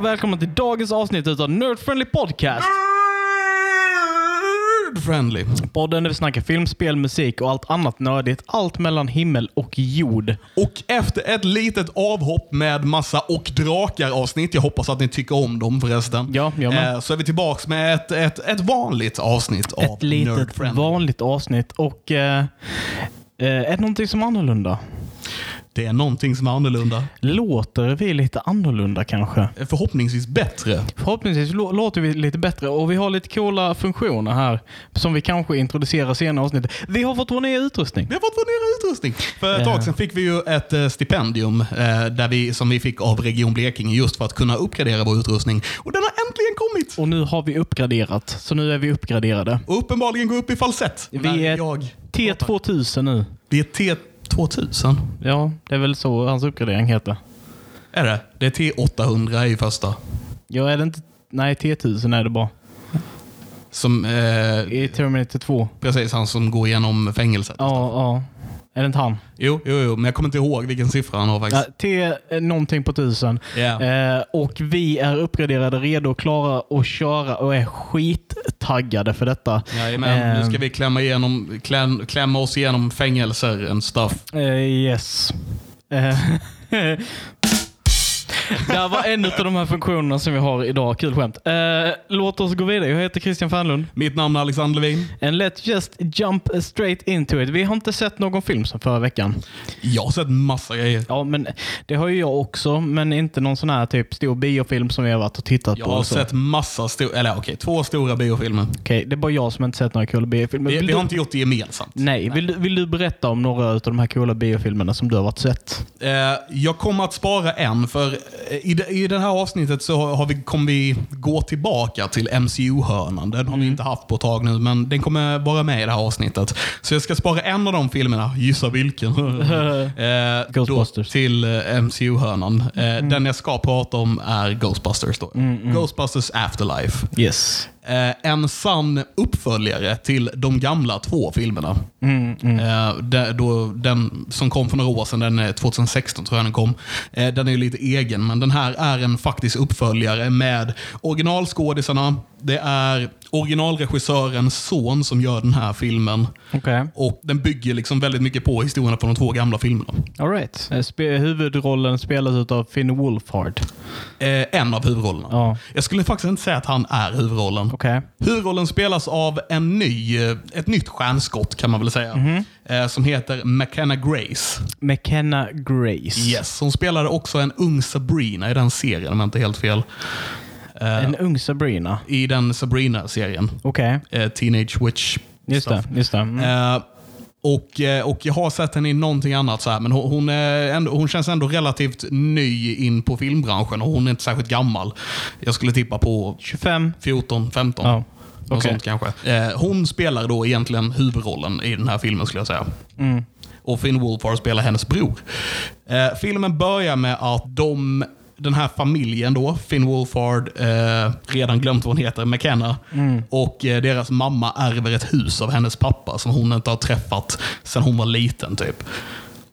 Och välkomna till dagens avsnitt utav Nerd Friendly Podcast. Nerd Friendly. Podden där vi snackar film, spel, musik och allt annat nördigt. Allt mellan himmel och jord. Och efter ett litet avhopp med massa och drakar avsnitt, jag hoppas att ni tycker om dem förresten, Ja, jag med. eh, så är vi tillbaks med ett, ett, ett vanligt avsnitt av Ett litet Nerd Friendly. vanligt avsnitt och eh, eh, det någonting som är annorlunda? Det är någonting som är annorlunda. Låter vi lite annorlunda kanske? Förhoppningsvis bättre. Förhoppningsvis lå- låter vi lite bättre och vi har lite coola funktioner här som vi kanske introducerar senare avsnittet. Vi har fått vår nya utrustning. Vi har fått vår nya utrustning. För ett tag sedan fick vi ju ett eh, stipendium eh, där vi, som vi fick av Region Blekinge just för att kunna uppgradera vår utrustning. Och den har äntligen kommit! Och nu har vi uppgraderat, så nu är vi uppgraderade. Och uppenbarligen går upp i falsett. Vi är jag T2000 nu. Vi är T2000. Ja, det är väl så hans uppgradering heter. Är det? Det är T800 i första. Ja, är det inte... Nej, T1000 är det bara. Som, eh, I Terminator 2. precis han som går igenom fängelset. Ja, ja. Är det inte han? Jo, jo, jo, men jag kommer inte ihåg vilken siffra han har Ja, faktiskt. T är någonting på 1000. Ja. Eh, och vi är uppgraderade, redo, klara att köra och är skittaggade för detta. Jajamän, nu Eh, ska vi klämma, igenom, kläm, klämma oss igenom fängelser and stuff. Eh, yes. Det var en av de här funktionerna som vi har idag. Kul skämt. Eh, låt oss gå vidare. Jag heter Christian Fernlund. Mitt namn är Alexander Levin. And let's just jump straight into it. Vi har inte sett någon film som förra veckan. Jag har sett massa grejer. Ja, men det har ju jag också, men inte någon sån här typ stor biofilm som vi har varit och tittat Jag på. har och så. sett massa stora, eller okej, två stora biofilmer. Okej, det är bara jag som inte sett några coola biofilmer. Vi, vi du- har inte gjort det gemensamt. Nej, Vill, du, vill du berätta om några av de här coola biofilmerna som du har varit sett? Eh, jag kommer att spara en, för i, det, i det här avsnittet så har vi, kommer vi gå tillbaka till MCU-hörnan. Den har vi inte haft på ett tag nu, men den kommer vara med i det här avsnittet. Så jag ska spara en av de filmerna, gissa vilken, eh, Ghostbusters. till eh, MCU-hörnan. Eh, Den jag ska prata om är Ghostbusters. Då. Ghostbusters Afterlife. Yes. Eh, en sann uppföljare till de gamla två filmerna. Eh, där, då, den som kom för några år sedan, den är 2016 tror jag den kom. Eh, den är ju lite egen, men den här är en faktisk uppföljare med originalskådisarna. Det är originalregissörens son som gör den här filmen. Okej. Och Den bygger liksom väldigt mycket på historierna från de två gamla filmerna. All right. Eh, huvudrollen spelas av Finn Wolfhard. Eh, en av huvudrollerna. Ja. Jag skulle faktiskt inte säga att han är huvudrollen. Okej. Huvudrollen spelas av en ny, eh, ett nytt stjärnskott kan man väl säga. Eh, som heter McKenna Grace. McKenna Grace. Yes, hon spelade också en ung Sabrina i den serien om jag inte helt fel. Eh, En ung Sabrina. I den Sabrina-serien. Okej. Eh, Teenage Witch. Just stuff. det. Just det. Mm. Eh, och, och jag har sett henne i någonting annat, så här, men hon, hon, ändå, hon känns ändå relativt ny in på filmbranschen och hon är inte särskilt gammal. Jag skulle tippa på 25. 14, 15. Ja. Något sånt kanske. Hon spelar då egentligen huvudrollen i den här filmen skulle jag säga. Mm. Och Finn Wolfhard spelar hennes bror. Filmen börjar med att de, den här familjen då, Finn Wolfhard, eh, redan glömt vad hon heter, McKenna, Mm. och eh, deras mamma ärver ett hus av hennes pappa som hon inte har träffat sedan hon var liten typ.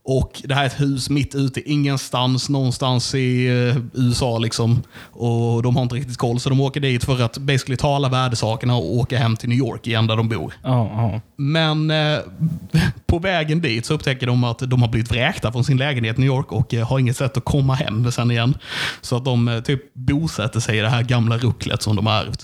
Och Det här är ett hus mitt ute ingenstans, någonstans i eh, USA. liksom. Och De har inte riktigt koll, så de åker dit för att basically ta alla värdesakerna och åka hem till New York igen där de bor. Ja, ja. Men eh, på vägen dit så upptäcker de att de har blivit vräkta från sin lägenhet i New York och eh, har inget sätt att komma hem sen igen. Så att de eh, typ bosätter sig i det här gamla rucklet som de har ärvt.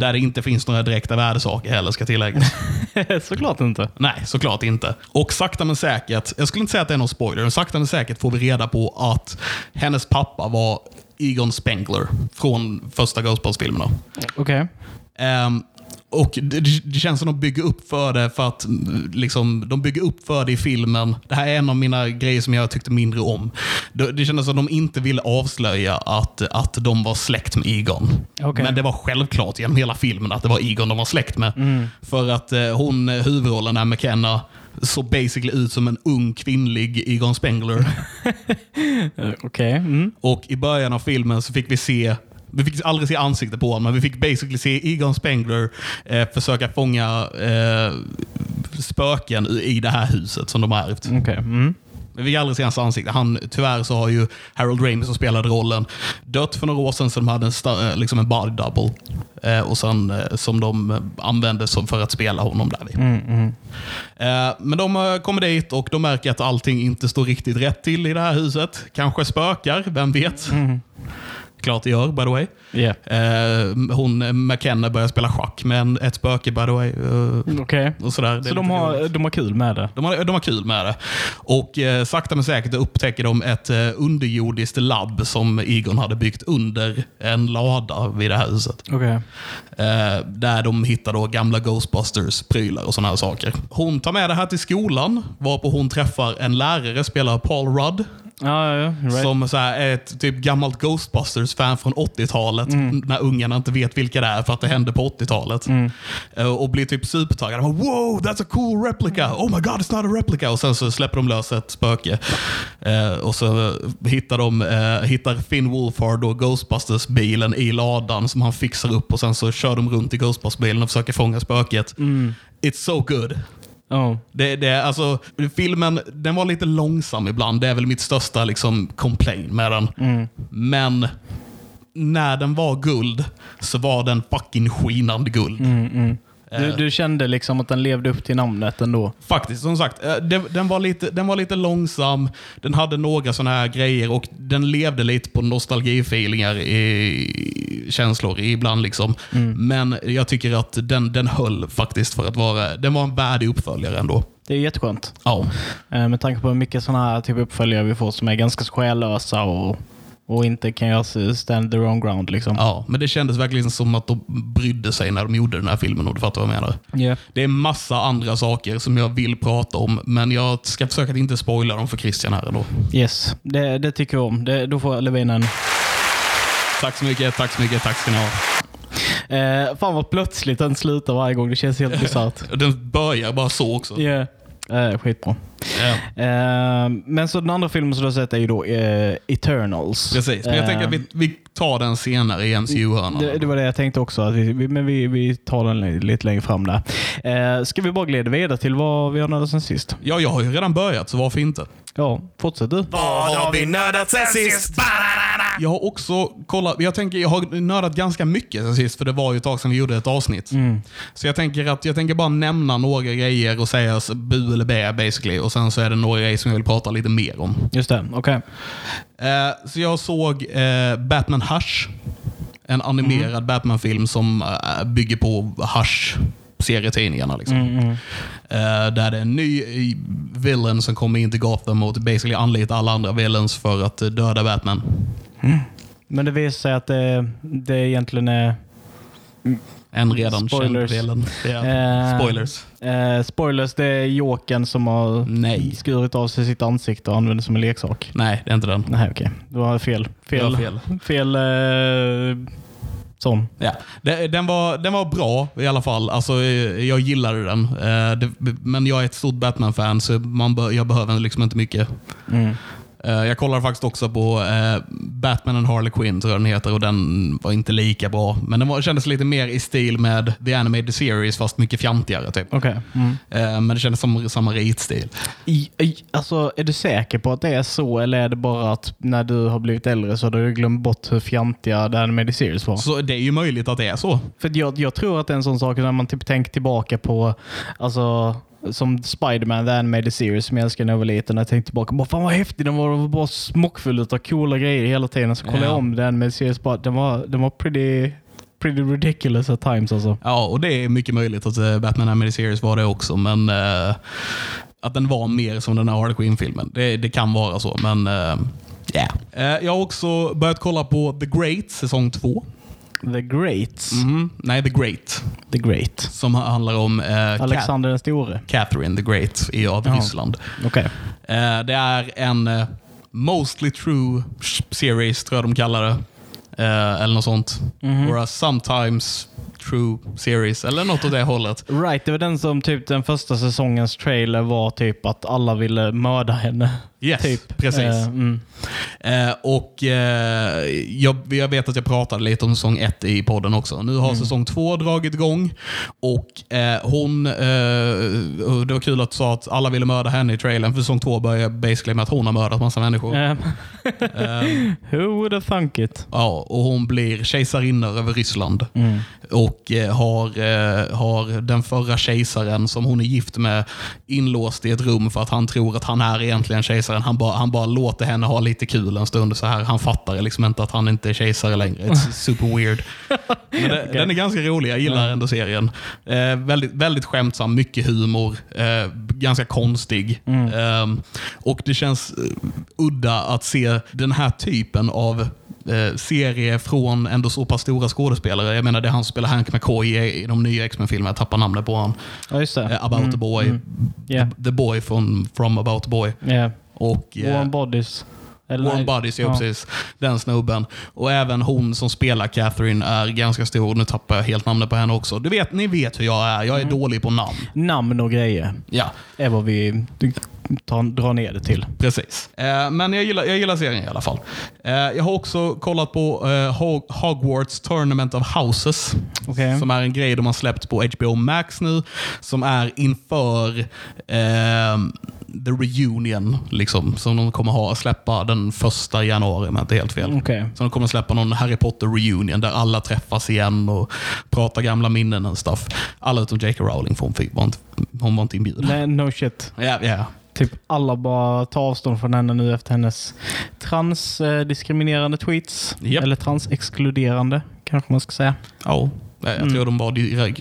Där det inte finns några direkta värdesaker heller ska tilläggas. Såklart inte. Nej, såklart inte. Och sakta men säkert, jag skulle inte säga att det är någon spoiler, men sakta men säkert får vi reda på att hennes pappa var Egon Spengler från första Ghostbusters-filmerna. Okej. Ehm, och det, det känns som de bygger upp för det för att liksom, de bygger upp för det i filmen. Det här är en av mina grejer som jag tyckte mindre om. Det, det kändes som att de inte ville avslöja att, att de var släkt med Egon. Okej. Men det var självklart genom hela filmen att det var Egon de var släkt med. För att eh, hon, eh, huvudrollen, är McKenna, såg basically ut som en ung kvinnlig Egon Spengler. Okej. Mm. Och i början av filmen så fick vi se vi fick aldrig se ansiktet på honom, men vi fick basically se Egon Spengler eh, försöka fånga eh, spöken i det här huset som de har ärvt. Okej. Mm. Men vi fick aldrig se hans ansikte. Han, tyvärr så har ju Harold Ramis som spelade rollen dött för några år sedan, så de hade en, eh, liksom en body double. Eh, och sen, eh, som de eh, använde som för att spela honom där. vid. Mm, mm. Eh, men de eh, kommer dit och de märker att allting inte står riktigt rätt till i det här huset. Kanske spökar, vem vet? Klart det gör, by the way. Yeah. Eh, hon, McKenna börjar spela schack med ett spöke, by the way. Eh, Okej. och sådär. Så de har, roligt. de har kul med det? De har, de har kul med det. Och eh, sakta men säkert upptäcker de ett eh, underjordiskt labb som Egon hade byggt under en lada vid det här huset. Okej. Eh, där de hittar då gamla Ghostbusters-prylar och sådana här saker. Hon tar med det här till skolan, varpå hon träffar en lärare, spelar Paul Rudd, Ja, ja. Right. som så här, är ett typ gammalt Ghostbusters-fan från 80-talet. När ungarna inte vet vilka det är för att det hände på 80-talet. Eh, Och blir typ supertaggade. Wow, that's a cool replica! Oh my god, it's not a replica! Och sen så släpper de lös ett spöke. Eh, och så hittar de eh, hittar Finn Wolfhard och Ghostbusters-bilen i ladan som han fixar upp och sen så kör de runt i Ghostbusters-bilen och försöker fånga spöket. It's so good. Oh. Det, det, alltså, filmen den var lite långsam ibland. Det är väl mitt största liksom, complaint med den. Men när den var guld så var den fucking skinande guld. Du, du kände liksom att den levde upp till namnet ändå? Faktiskt, som sagt. eh, Den var, lite, den var lite långsam. Den hade några sådana här grejer och den levde lite på nostalgifeelingar i känslor ibland. Liksom. Men jag tycker att den, den höll faktiskt för att vara... Den var en värdig uppföljare ändå. Det är jätteskönt. Ja. Eh, Med tanke på hur mycket sådana här typ uppföljare vi får som är ganska själlösa och, och inte kan göra stand their own ground. Liksom. Ja, men det kändes verkligen som att de brydde sig när de gjorde den här filmen. Och du fattar vad jag menar. Yeah. Det är massa andra saker som jag vill prata om, men jag ska försöka att inte spoila dem för Christian här ändå. Yes, det, det tycker jag om. Det, då får Levin en... Tack så mycket, tack så mycket, tack ska ni ha. Eh, fan vad plötsligt den slutar varje gång. Det känns helt bisarrt. Den börjar bara så också. Yeah. Eh, skitbra. Ja, Eh, men så den andra filmen som du har sett är ju då eh, Eternals. precis, men jag tänker att vi, vi tar den senare i MCU-hörnan. Det, det var det jag tänkte också, att vi, men vi, vi tar den li- lite längre fram där. Eh, ska vi bara glida vidare till vad vi har nördat sen sist? Ja, jag har ju redan börjat, så varför inte? Ja, fortsätt du. Vad har vi nördat sen sist? Jag har också kollat, jag tänker jag har nördat ganska mycket sen sist, för det var ju ett tag sedan vi gjorde ett avsnitt. Så jag tänker att jag tänker bara nämna några grejer och säga bu eller bä basically. Och sen så är det några grejer som jag vill prata lite mer om. Just det, okej. Eh, så jag såg eh, Batman Hush. En animerad Batman-film som eh, bygger på Hush serietidningarna. Liksom. Eh, där det är en ny eh, villain som kommer in till Gotham och basically anlitar alla andra villains för att döda Batman. Men det visar sig att det, det egentligen är... En redan Spoilers. känd. Ja. Eh, Spoilers. Eh, spoilers, det är Jokern som har Nej. skurit av sig sitt ansikte och använder som en leksak. Nej, det är inte den. Nej, okej. Var fel. Det Fel. var fel. fel eh, sån. Ja. Den, var, den var bra i alla fall. Alltså, eh, jag gillade den. Eh, men jag är ett stort Batman-fan så man jag behöver liksom inte mycket. Mm. Eh, jag kollade faktiskt också på eh, Batman and Harley Quinn, tror jag den heter, och den var inte lika bra. Men den var, kändes lite mer i stil med The Animated Series, fast mycket fjantigare. Typ. Okej. Mm. Eh, men det kändes som samma ritstil. I, i, alltså, är du säker på att det är så eller är det bara att när du har blivit äldre så har du glömt bort hur fjantiga The Animated Series var? Så det är ju möjligt att det är så. För jag, jag tror att det är en sån sak när man typ tänker tillbaka på alltså, som Spider-Man, The Animated Series som jag älskade när jag var liten. Jag tänkte tillbaka, bara, fan vad häftig den var. Den var bara smockfull av coola grejer hela tiden. Så kollade Ja. jag om The Animated Series, bara, den var, den var pretty, pretty ridiculous at times alltså. Ja, och det är mycket möjligt att eh, Batman Animated Series var det också, men eh, att den var mer som den här Harley Quinn-filmen. Det, det kan vara så, men ja. jag har också börjat kolla på The Great, säsong två. The Greats. Mhm. Nej, The Great. The Great. Som handlar om eh, Alexander den store. Ca- Catherine the Great i, av Ja. Ryssland. Okej. Eh, det är en eh, mostly true series, tror jag de kallar det. Eh, eller något sånt. Mhm. Or a sometimes true series, eller något åt det hållet. Right, det var den som typ den första säsongens trailer var typ att alla ville mörda henne. Yes, typ. precis. Eh, mm. Eh, och eh, jag, jag vet att jag pratade lite om säsong ett i podden också. Nu har Mm. säsong två dragit igång och hon, det var kul att du sa att alla ville mörda henne i trailern, för säsong två börjar basically med att hon har mördat massa människor. Who would have thunk it? ja, och hon blir kejsarinna över Ryssland. Mm. Och eh, har, eh, har den förra kejsaren som hon är gift med inlåst i ett rum för att han tror att han är egentligen kejsaren. Han bara, han bara låter henne ha lite kul en stund. så här. Han fattar liksom inte att han inte är kejsare längre. It's super weird. Det, Den är ganska rolig. Jag gillar ändå serien. Eh, väldigt, väldigt skämtsam, mycket humor. Eh, ganska konstig. Eh, och det känns eh, udda att se den här typen av eh, serie från ändå så pass stora skådespelare. Jag menar det är han som spelar Hank McCoy i, i de nya X-Men-filmerna. Jag tappar namnet på honom. Ja, just det. Eh, About the Boy. Yeah. The, the Boy from, from About the Boy. Yeah. Och, eh, Warm Bodies. Eller Warm. Bodies, ja, precis. Den snubben. Och även hon som spelar Catherine är ganska stor. Nu tappar jag helt namnet på henne också. Du vet, ni vet hur jag är. Jag är dålig på namn. Namn och grejer Ja, är vad vi tar, drar ner det till. precis. Eh, men jag gillar, jag gillar serien i alla fall. Eh, jag har också kollat på eh, Hog- Hogwarts Tournament of Houses. Okej. Som är en grej de har släppt på HBO Max nu. Som är inför ehm, The Reunion. Liksom, som de kommer ha släppa den första januari om jag inte är helt fel. Okej. Så de kommer släppa någon Harry Potter reunion där alla träffas igen och pratar gamla minnen och stuff. Alla utom J.K. Rowling, för hon, fick, var, inte, hon var inte inbjuden. Nej, no shit. Ja, ja. Typ alla bara tar avstånd från henne nu efter hennes transdiskriminerande tweets. Japp. Eller transexkluderande kanske man ska säga. ja. Jag tror de var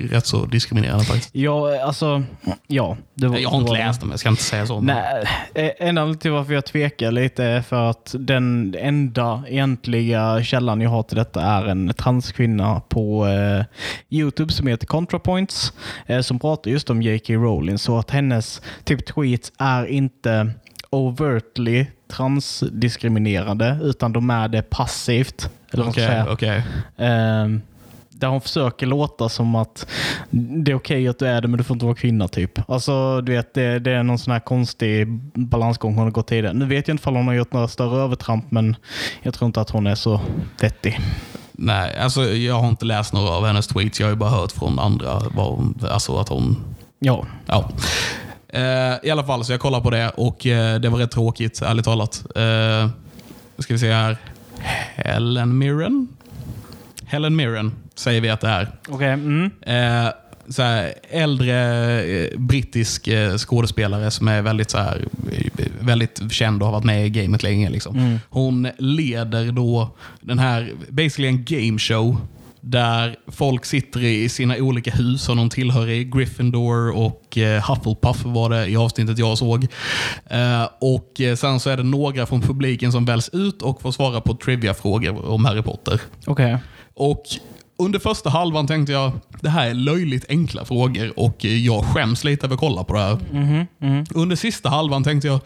rätt så diskriminerande faktiskt. Ja, alltså, ja. Det var, Jag har inte läst dem, jag ska inte säga så. Nej, eh, enda anledningen till varför jag tvekar lite är för att den enda egentliga källan jag har till detta är en transkvinna på eh, Youtube som heter ContraPoints eh, som pratar just om J.K. Rowling. Så att hennes typ tweets är inte overtly transdiskriminerande utan de är det passivt. Eller vad man ska där hon försöker låta som att det är okej att du är det, men du får inte vara kvinna. typ. Alltså, du vet, det, det är någon sån här konstig balansgång hon har gått tidigare. Nu vet jag inte om hon har gjort några större övertramp, men jag tror inte att hon är så vettig. Nej, alltså jag har inte läst några av hennes tweets. Jag har ju bara hört från andra vad hon, alltså att hon Ja, Ja. Eh, I alla fall, så jag kollade på det och eh, det var rätt tråkigt, ärligt talat. Eh, ska vi se här. Helen Mirren? Helen Mirren säger vi att det är. okej. Mm. Eh, så här, äldre eh, brittisk eh, skådespelare som är väldigt, så här, eh, väldigt känd och har varit med i gamet länge. Liksom. Hon leder då den här, basically en game show där folk sitter i sina olika hus och de tillhör i Gryffindor och Hufflepuff var det i avsnittet jag såg. Och Sen så är det några från publiken som väljs ut och får svara på trivia-frågor om Harry Potter. Okej. Och under första halvan tänkte jag, det här är löjligt enkla frågor och jag skäms lite över att kolla på det här. Under sista halvan tänkte jag,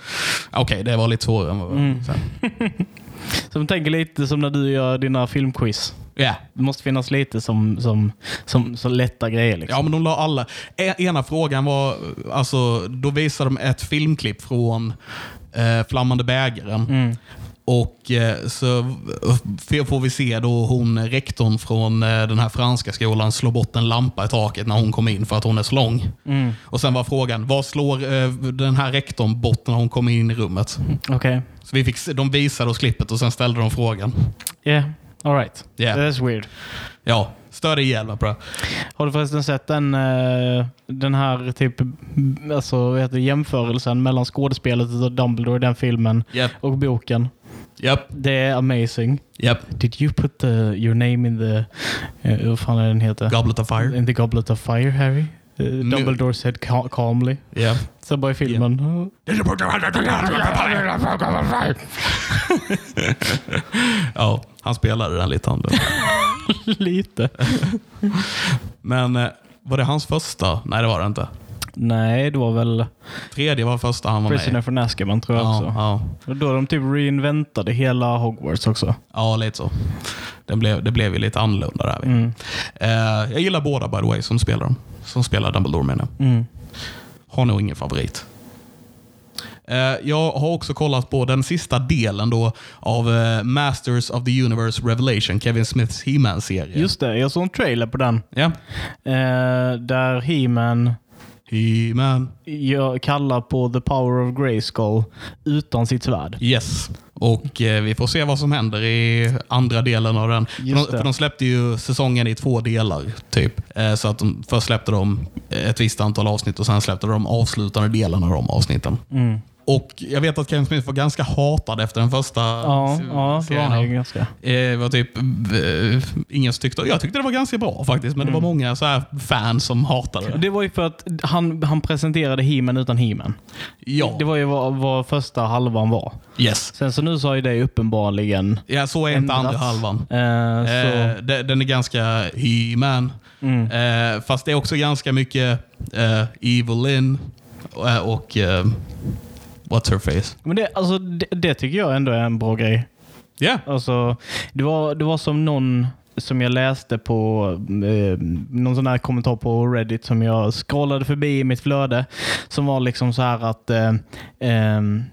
okej det var lite svårare än vad... så här. Så de tänker lite som när du gör dina filmquiz. Ja. Det måste finnas lite som, som, som, som lätta grejer. Liksom. Ja, men de la alla. E- Ena frågan var, alltså, då visade de ett filmklipp från eh, Flammande bägaren. Och eh, så får vi se då hon, rektorn från eh, den här franska skolan, slå bort en lampa i taket när hon kom in för att hon är så lång. Och sen var frågan, vad slår eh, den här rektorn bort när hon kom in i rummet? Okej. Så vi fick, de visade oss klippet och sen ställde de frågan. Yeah, alright. Yeah. That's weird. Ja, stör dig ihjäl va, bra. Har du förresten sett den, eh, den här typ, alltså, vad heter det, jämförelsen mellan skådespelet av Dumbledore i den filmen Japp. och boken? Japp, Det är amazing. japp. Did you put the, your name in the, uh, vad fan är den heter? Goblet of fire. In the goblet of fire, Harry? Uh, Dumbledore said ca- calmly. Japp. Sen bara i filmen. "Oh, Ja, han spelade den lite annorlunda. Lite. Men eh, var det hans första? Nej, det var det inte. Nej, det var väl Tredje var första han var med Prisoner i. from Azkaban tror jag Ja, också. ja, Och då de typ reinventade hela Hogwarts också. ja, lite så. Det blev, det blev ju lite annorlunda där. Mm. Eh, jag gillar båda by the way som spelar dem. Som spelar Dumbledore menar jag. Mm. Har nog ingen favorit. Eh, jag har också kollat på den sista delen då av eh, Masters of the Universe Revelation, Kevin Smiths He-Man-serie. Just det, jag såg en trailer på den. Ja. Eh, där He-Man He-Man. gör- kallar på The Power of Grayskull utan sitt svärd. Yes. Och eh, vi får se vad som händer i andra delen av den. För de, för de släppte ju säsongen i två delar. typ. Eh, så att de, först släppte de ett visst antal avsnitt och sen släppte de avslutande delen av de avsnitten. Mm. Och Jag vet att Kevin Smith var ganska hatad efter den första Ja, ja, serien. ju ganska. Eh, var typ, eh, ingen tyckte, jag tyckte det var ganska bra faktiskt, men det var många så här fans som hatade det. Det var ju för att han, han presenterade He-Man utan He-Man. Ja, Det var ju vad, vad första halvan var. yes. Sen så nu så har ju det uppenbarligen Ja, så är inte andra halvan. Eh, Eh, de- den är ganska He-Man. mm. Eh, fast det är också ganska mycket eh, Evil Lynn och, och eh, What's Her Face. Men det, alltså, det, det tycker jag ändå är en bra grej. Ja, Alltså, det, var, det var som någon som jag läste på eh, någon sån här kommentar på Reddit som jag scrollade förbi i mitt flöde. Som var liksom så här att eh, ehm,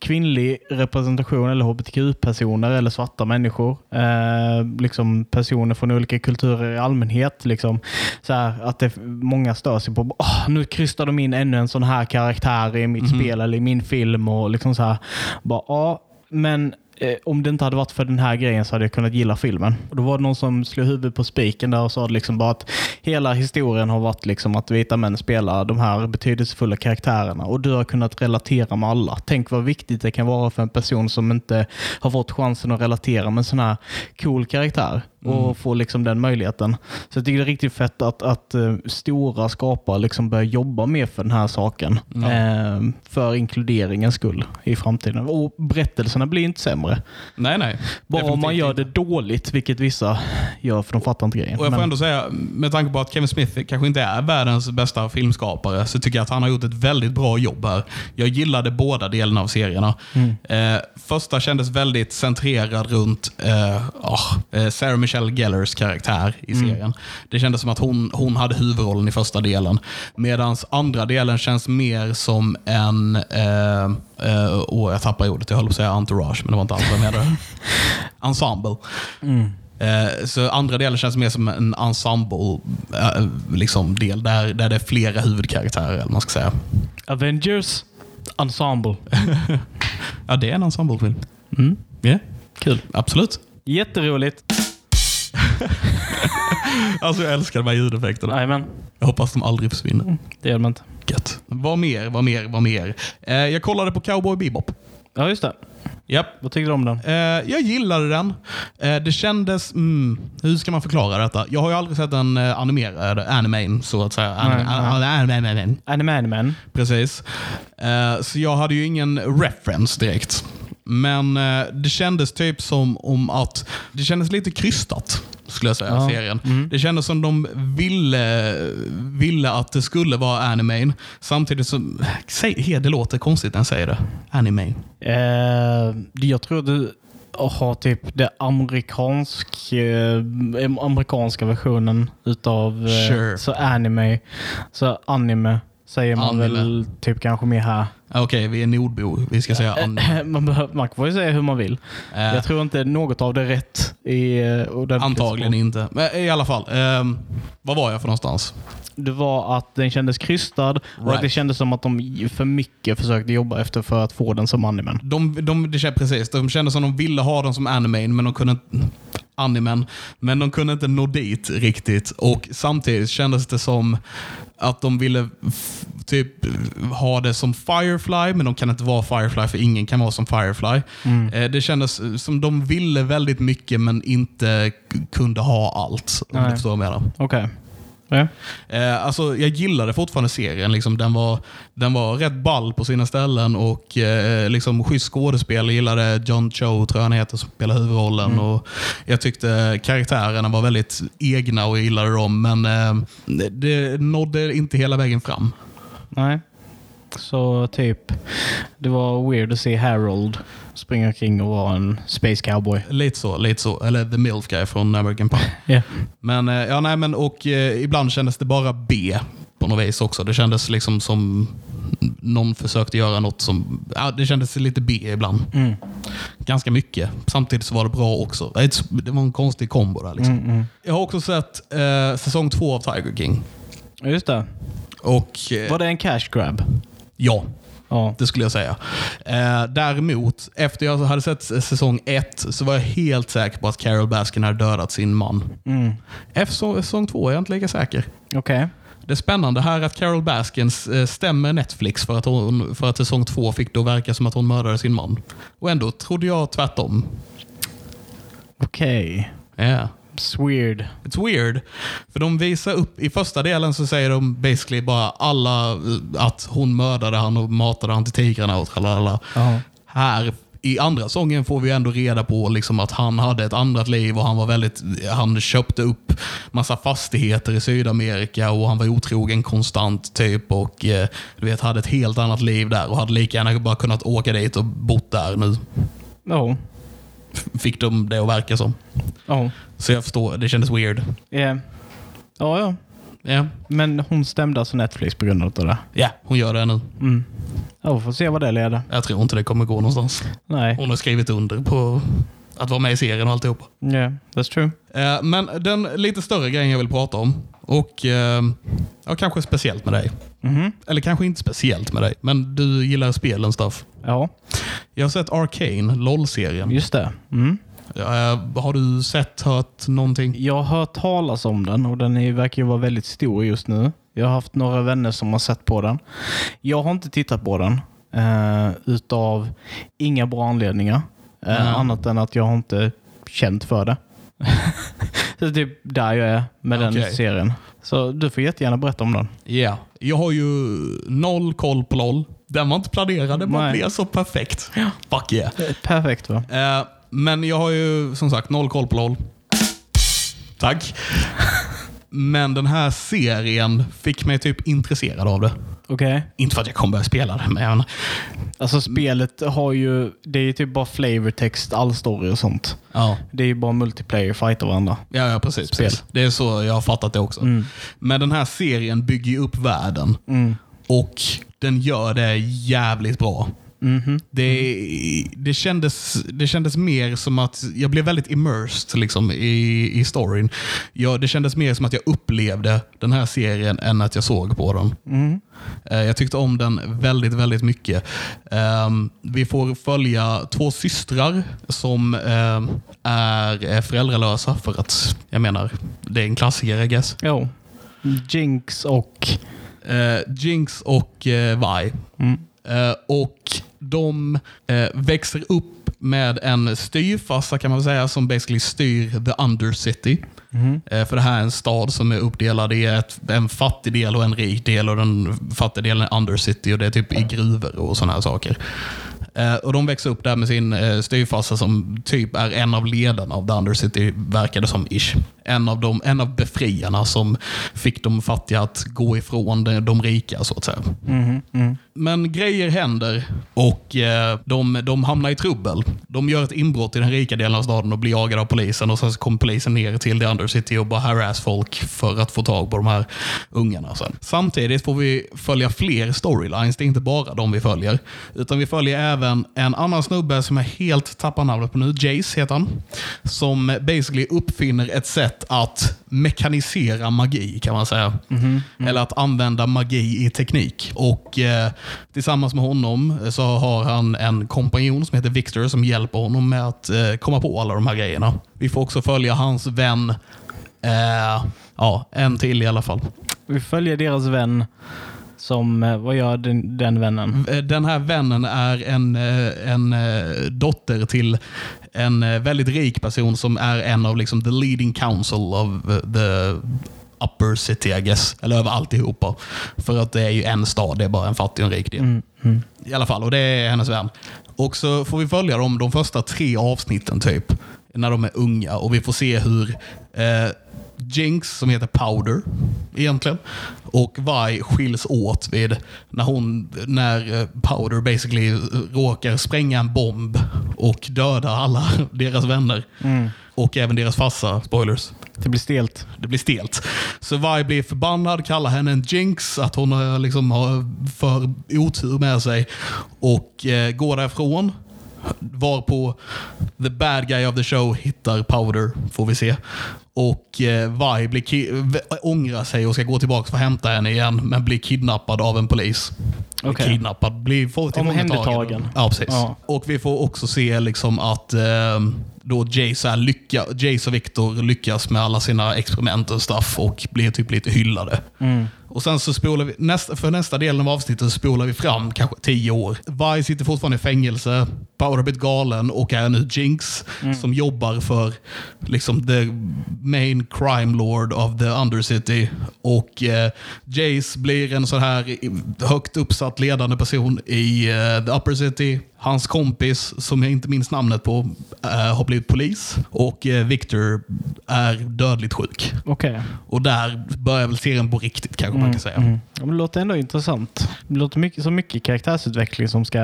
kvinnlig representation eller hbtq-personer eller svarta människor, eh, liksom personer från olika kulturer i allmänhet. Liksom, så här, att det, många stör sig på oh, nu krystar de in ännu en sån här karaktär i mitt spel eller i min film. och liksom så här, bara, ja, men eh, om det inte hade varit för den här grejen så hade jag kunnat gilla filmen. Och Då var det någon som slog huvudet på spiken där och sa liksom bara att hela historien har varit liksom att vita män spelar de här betydelsefulla karaktärerna och du har kunnat relatera med alla. Tänk vad viktigt det kan vara för en person som inte har fått chansen att relatera med en sån här cool karaktär och få liksom den möjligheten. Så jag tycker det är riktigt fett att, att eh, stora skapare liksom börjar jobba mer för den här saken. Ja. Eh, för inkluderingens skull i framtiden. Och berättelserna blir inte sämre. nej nej. Bara om man gör det dåligt, vilket vissa gör för de fattar inte grejen. Och jag får Men- ändå säga, med tanke på att Kevin Smith kanske inte är världens bästa filmskapare, så tycker jag att han har gjort ett väldigt bra jobb här. Jag gillade båda delarna av serierna. Mm. Eh, första kändes väldigt centrerad runt eh, eh, Sarah Michelle Gellers karaktär i Mm. serien. Det kändes som att hon, hon hade huvudrollen i första delen. Medan andra delen känns mer som en, eh, eh, och jag tappar ordet, jag höll på att säga entourage, men det var inte alls vad jag menade. Ensemble. Mm. Eh, Så andra delen känns mer som en ensemble eh, liksom del där, där det är flera huvudkaraktärer. Eller man ska säga. Avengers Ensemble. Ja, det är en ensemblefilm. Mm. Ja, Kul. absolut. Jätteroligt. Alltså jag älskar de här ljudeffekterna. Jajamän, Jag hoppas de aldrig försvinner. det gör man inte. Gött. Vad mer, vad mer, vad mer? Eh, Jag kollade på Cowboy Bebop. Ja, just det. Japp. Vad tyckte du om den? Eh, jag gillade den. Eh, det kändes... Mm, hur ska man förklara detta? Jag har ju aldrig sett en uh, animerad anime, så att säga. Anime, Nej, anime, anime, anime. Anime Man. Precis. Eh, så jag hade ju ingen reference direkt. Men eh, det kändes typ som om att det kändes lite krystat, skulle jag säga, Ja. serien. Mm. Det kändes som de ville, ville att det skulle vara anime. Samtidigt som, säg, det låter konstigt när jag säger det. Anime. Eh, jag tror du har typ det amerikansk, eh, amerikanska versionen utav eh, Sure. så anime. Så anime säger man Anime. väl typ kanske mer här. Okej, vi är nordbor. Vi ska säga anime. man, behöver, man får ju säga hur man vill. Eh, Jag tror inte något av det är rätt. I, eh, antagligen inte. Men i alla fall. ehm, vad var jag för någonstans? Det var att den kändes krystad och att Right. det kändes som att de för mycket försökte jobba efter för att få den som animen. De, de, det känns precis. De kände som de ville ha den som anime, men de kunde inte- animen, men de kunde inte nå dit riktigt. Och Samtidigt kändes det som att de ville typ ha det som Firefly, men de kan inte vara Firefly för ingen kan vara som Firefly. Eh, Det kändes som de ville väldigt mycket men inte kunde ha allt. Om Nej. du förstår vad jag menar. Okej. Ja. Eh, alltså, jag gillade fortfarande serien. Liksom, den, var, den var rätt ball på sina ställen och eh, liksom, schysst skådespel. Jag gillade John Cho, tror jag han heter, som spelar huvudrollen. Och jag tyckte karaktärerna var väldigt egna och jag gillade dem, men eh, det nådde inte hela vägen fram. Nej. Så typ, det var weird att se Harold springa omkring och vara en space cowboy. Lite så, lite så. Eller The Milf Guy från American Pie. Ja. Men, eh, ja, nej, men och eh, ibland kändes det bara B på något vis också. Det kändes liksom som någon försökte göra något som... Ja, det kändes lite B ibland. Mm. Ganska mycket. Samtidigt så var det bra också. Det det var en konstig kombo där. Liksom. Mm, mm. Jag har också sett eh, säsong två av Tiger King. Just det. Och eh, Var det en cash grab? Ja, Ja. det skulle jag säga. Eh, däremot, efter jag hade sett säsong ett så var jag helt säker på att Carol Baskin hade dödat sin man. Mm. Efter säsong två är jag inte lika säker. Okej. Det spännande här är att Carol Baskins eh, stämmer Netflix för att, hon, för att säsong två fick det att verka som att hon mördade sin man. Och ändå trodde jag tvärtom. Okej. Yeah. It's weird. It's weird. För de visar upp, i första delen så säger de basically bara alla eh, att hon mördade han och matade han till tigrarna och tralala. Ja. Här i andra sången får vi ändå reda på liksom att han hade ett annat liv och han var väldigt, han köpte upp massa fastigheter i Sydamerika och han var otrogen konstant typ och eh, du vet, hade ett helt annat liv där och hade lika gärna bara kunnat åka dit och bott där nu. Ja. Fick de det att verka som. Ja. Så jag förstår, det kändes weird. Ja. Ja, ja. Ja, Men hon stämde alltså Netflix på grund av det? ja hon gör det nu. Mm. Ja, vi får se vad det leder. Jag tror inte det kommer gå någonstans. Nej. Hon har skrivit under på att vara med i serien och alltihopa. Yeah, that's true. Eh, Men den lite större grejen jag vill prata om, och eh, ja, kanske speciellt med dig. Mhm. Eller kanske inte speciellt med dig, men du gillar spelen stuff. Ja, Jag har sett Arcane, LOL-serien. just det. Mm. Eh, Har du sett, hört någonting? Jag har hört talas om den och den är, verkar ju vara väldigt stor just nu. Jag har haft några vänner som har sett på den. Jag har inte tittat på den eh, utav inga bra anledningar. Eh, Nej. Annat än att jag har inte känt för det. Så det är typ där jag är med den Okej. serien. Så du får jättegärna berätta om den. Ja. Jag har ju noll koll på LOL. Den var inte planerad, den bara blev så perfekt. Fuck yeah. Perfekt va? Eh, men jag har ju som sagt noll koll på LOL. Tack. Men den här serien fick mig typ intresserad av det. Okej. Inte för att jag kommer börja spela det, men Alltså spelet har ju, det är ju typ bara flavortext, all story och sånt. ja. Det är ju bara multiplayer, fighta varandra. Ja, ja precis, precis. Det är så jag har fattat det också. Mm. Men den här serien bygger ju upp världen Mm. och den gör det jävligt bra. Mhm. Det, det, kändes, det kändes mer som att jag blev väldigt immersed liksom, i, i storyn. Jag, det kändes mer som att jag upplevde den här serien än att jag såg på den. Mm. Eh, Jag tyckte om den väldigt, väldigt mycket. Ehm, Vi får följa två systrar som ehm, är eh, föräldralösa för att, jag menar, det är en klassiker I guess. Jo. Jinx och... Eh, Jinx och Vi. Mm. Och de eh, växer upp med en styrfarsa kan man säga som basically styr the undercity. Mhm. Eh, för det här är en stad som är uppdelad i ett, en fattig del och en rik del och den fattiga delen är undercity och det är typ i gruvor och sådana här saker. Eh, och De växer upp där med sin eh, som typ är en av ledarna av The Undercity, verkar det som. ish. En av, dem, en av befriarna som fick de fattiga att gå ifrån de, de rika, så att säga. Mhm. Mm. Men grejer händer och eh, de, de hamnar i trubbel. De gör ett inbrott i den rika delen av staden och blir jagade av polisen. och Sen så kommer polisen ner till The Undercity och bara harass folk för att få tag på de här ungarna. Sen. Samtidigt får vi följa fler storylines. Det är inte bara de vi följer. Utan vi följer även en annan snubbe som jag helt tappar namnet på nu. Jace heter han. Som basically uppfinner ett sätt att mekanisera magi kan man säga. Eller att använda magi i teknik. Och eh, Tillsammans med honom så har han en kompanjon som heter Victor som hjälper honom med att eh, komma på alla de här grejerna. Vi får också följa hans vän, eh, ja, en till i alla fall. Vi följer deras vän som, eh, vad gör den, den vännen? Eh, Den här vännen är en, eh, en eh, dotter till en eh, väldigt rik person som är en av liksom, the leading council of eh, the upper city, I guess. Eller över alltihopa. För att det är ju en stad, det är bara en fattig och en rik del. I alla fall, och det är hennes vän. Och så får vi följa dem de första tre avsnitten typ. När de är unga och vi får se hur eh, Jinx, som heter Powder egentligen, och Vi skiljs åt vid när, hon, när eh, Powder basically råkar spränga en bomb och döda alla deras vänner. Och även deras farsa, spoilers. Det blir stelt. Det blir stelt. Så Vi blir förbannad, kallar henne en jinx, att hon liksom har för otur med sig och eh, går därifrån. Varpå the bad guy of the show hittar Powder, får vi se. Och eh, Vi blir ångrar sig och ska gå tillbaka för att hämta henne igen, men blir kidnappad av en polis. Okej. Kidnappad, blir får. Ja, precis. Ja. Och vi får också se liksom att eh, då Jace, lycka, Jace och Victor lyckas med alla sina experiment och stuff och blir typ lite hyllade. Och sen så spolar vi, nästa, för nästa delen av avsnittet så spolar vi fram kanske tio år. Vi sitter fortfarande i fängelse, Power har blivit galen och är nu Jinx som jobbar för liksom the main crime lord of the undercity. Och eh, Jace blir en sån här högt uppsatt ledande person i eh, the upper city. Hans kompis, som jag inte minns namnet på, eh, har blivit polis. Och eh, Victor är dödligt sjuk. Okej. Och där börjar väl serien på riktigt kanske man kan säga. Mm. Ja, det låter ändå intressant. Det låter mycket, så mycket karaktärsutveckling som ska,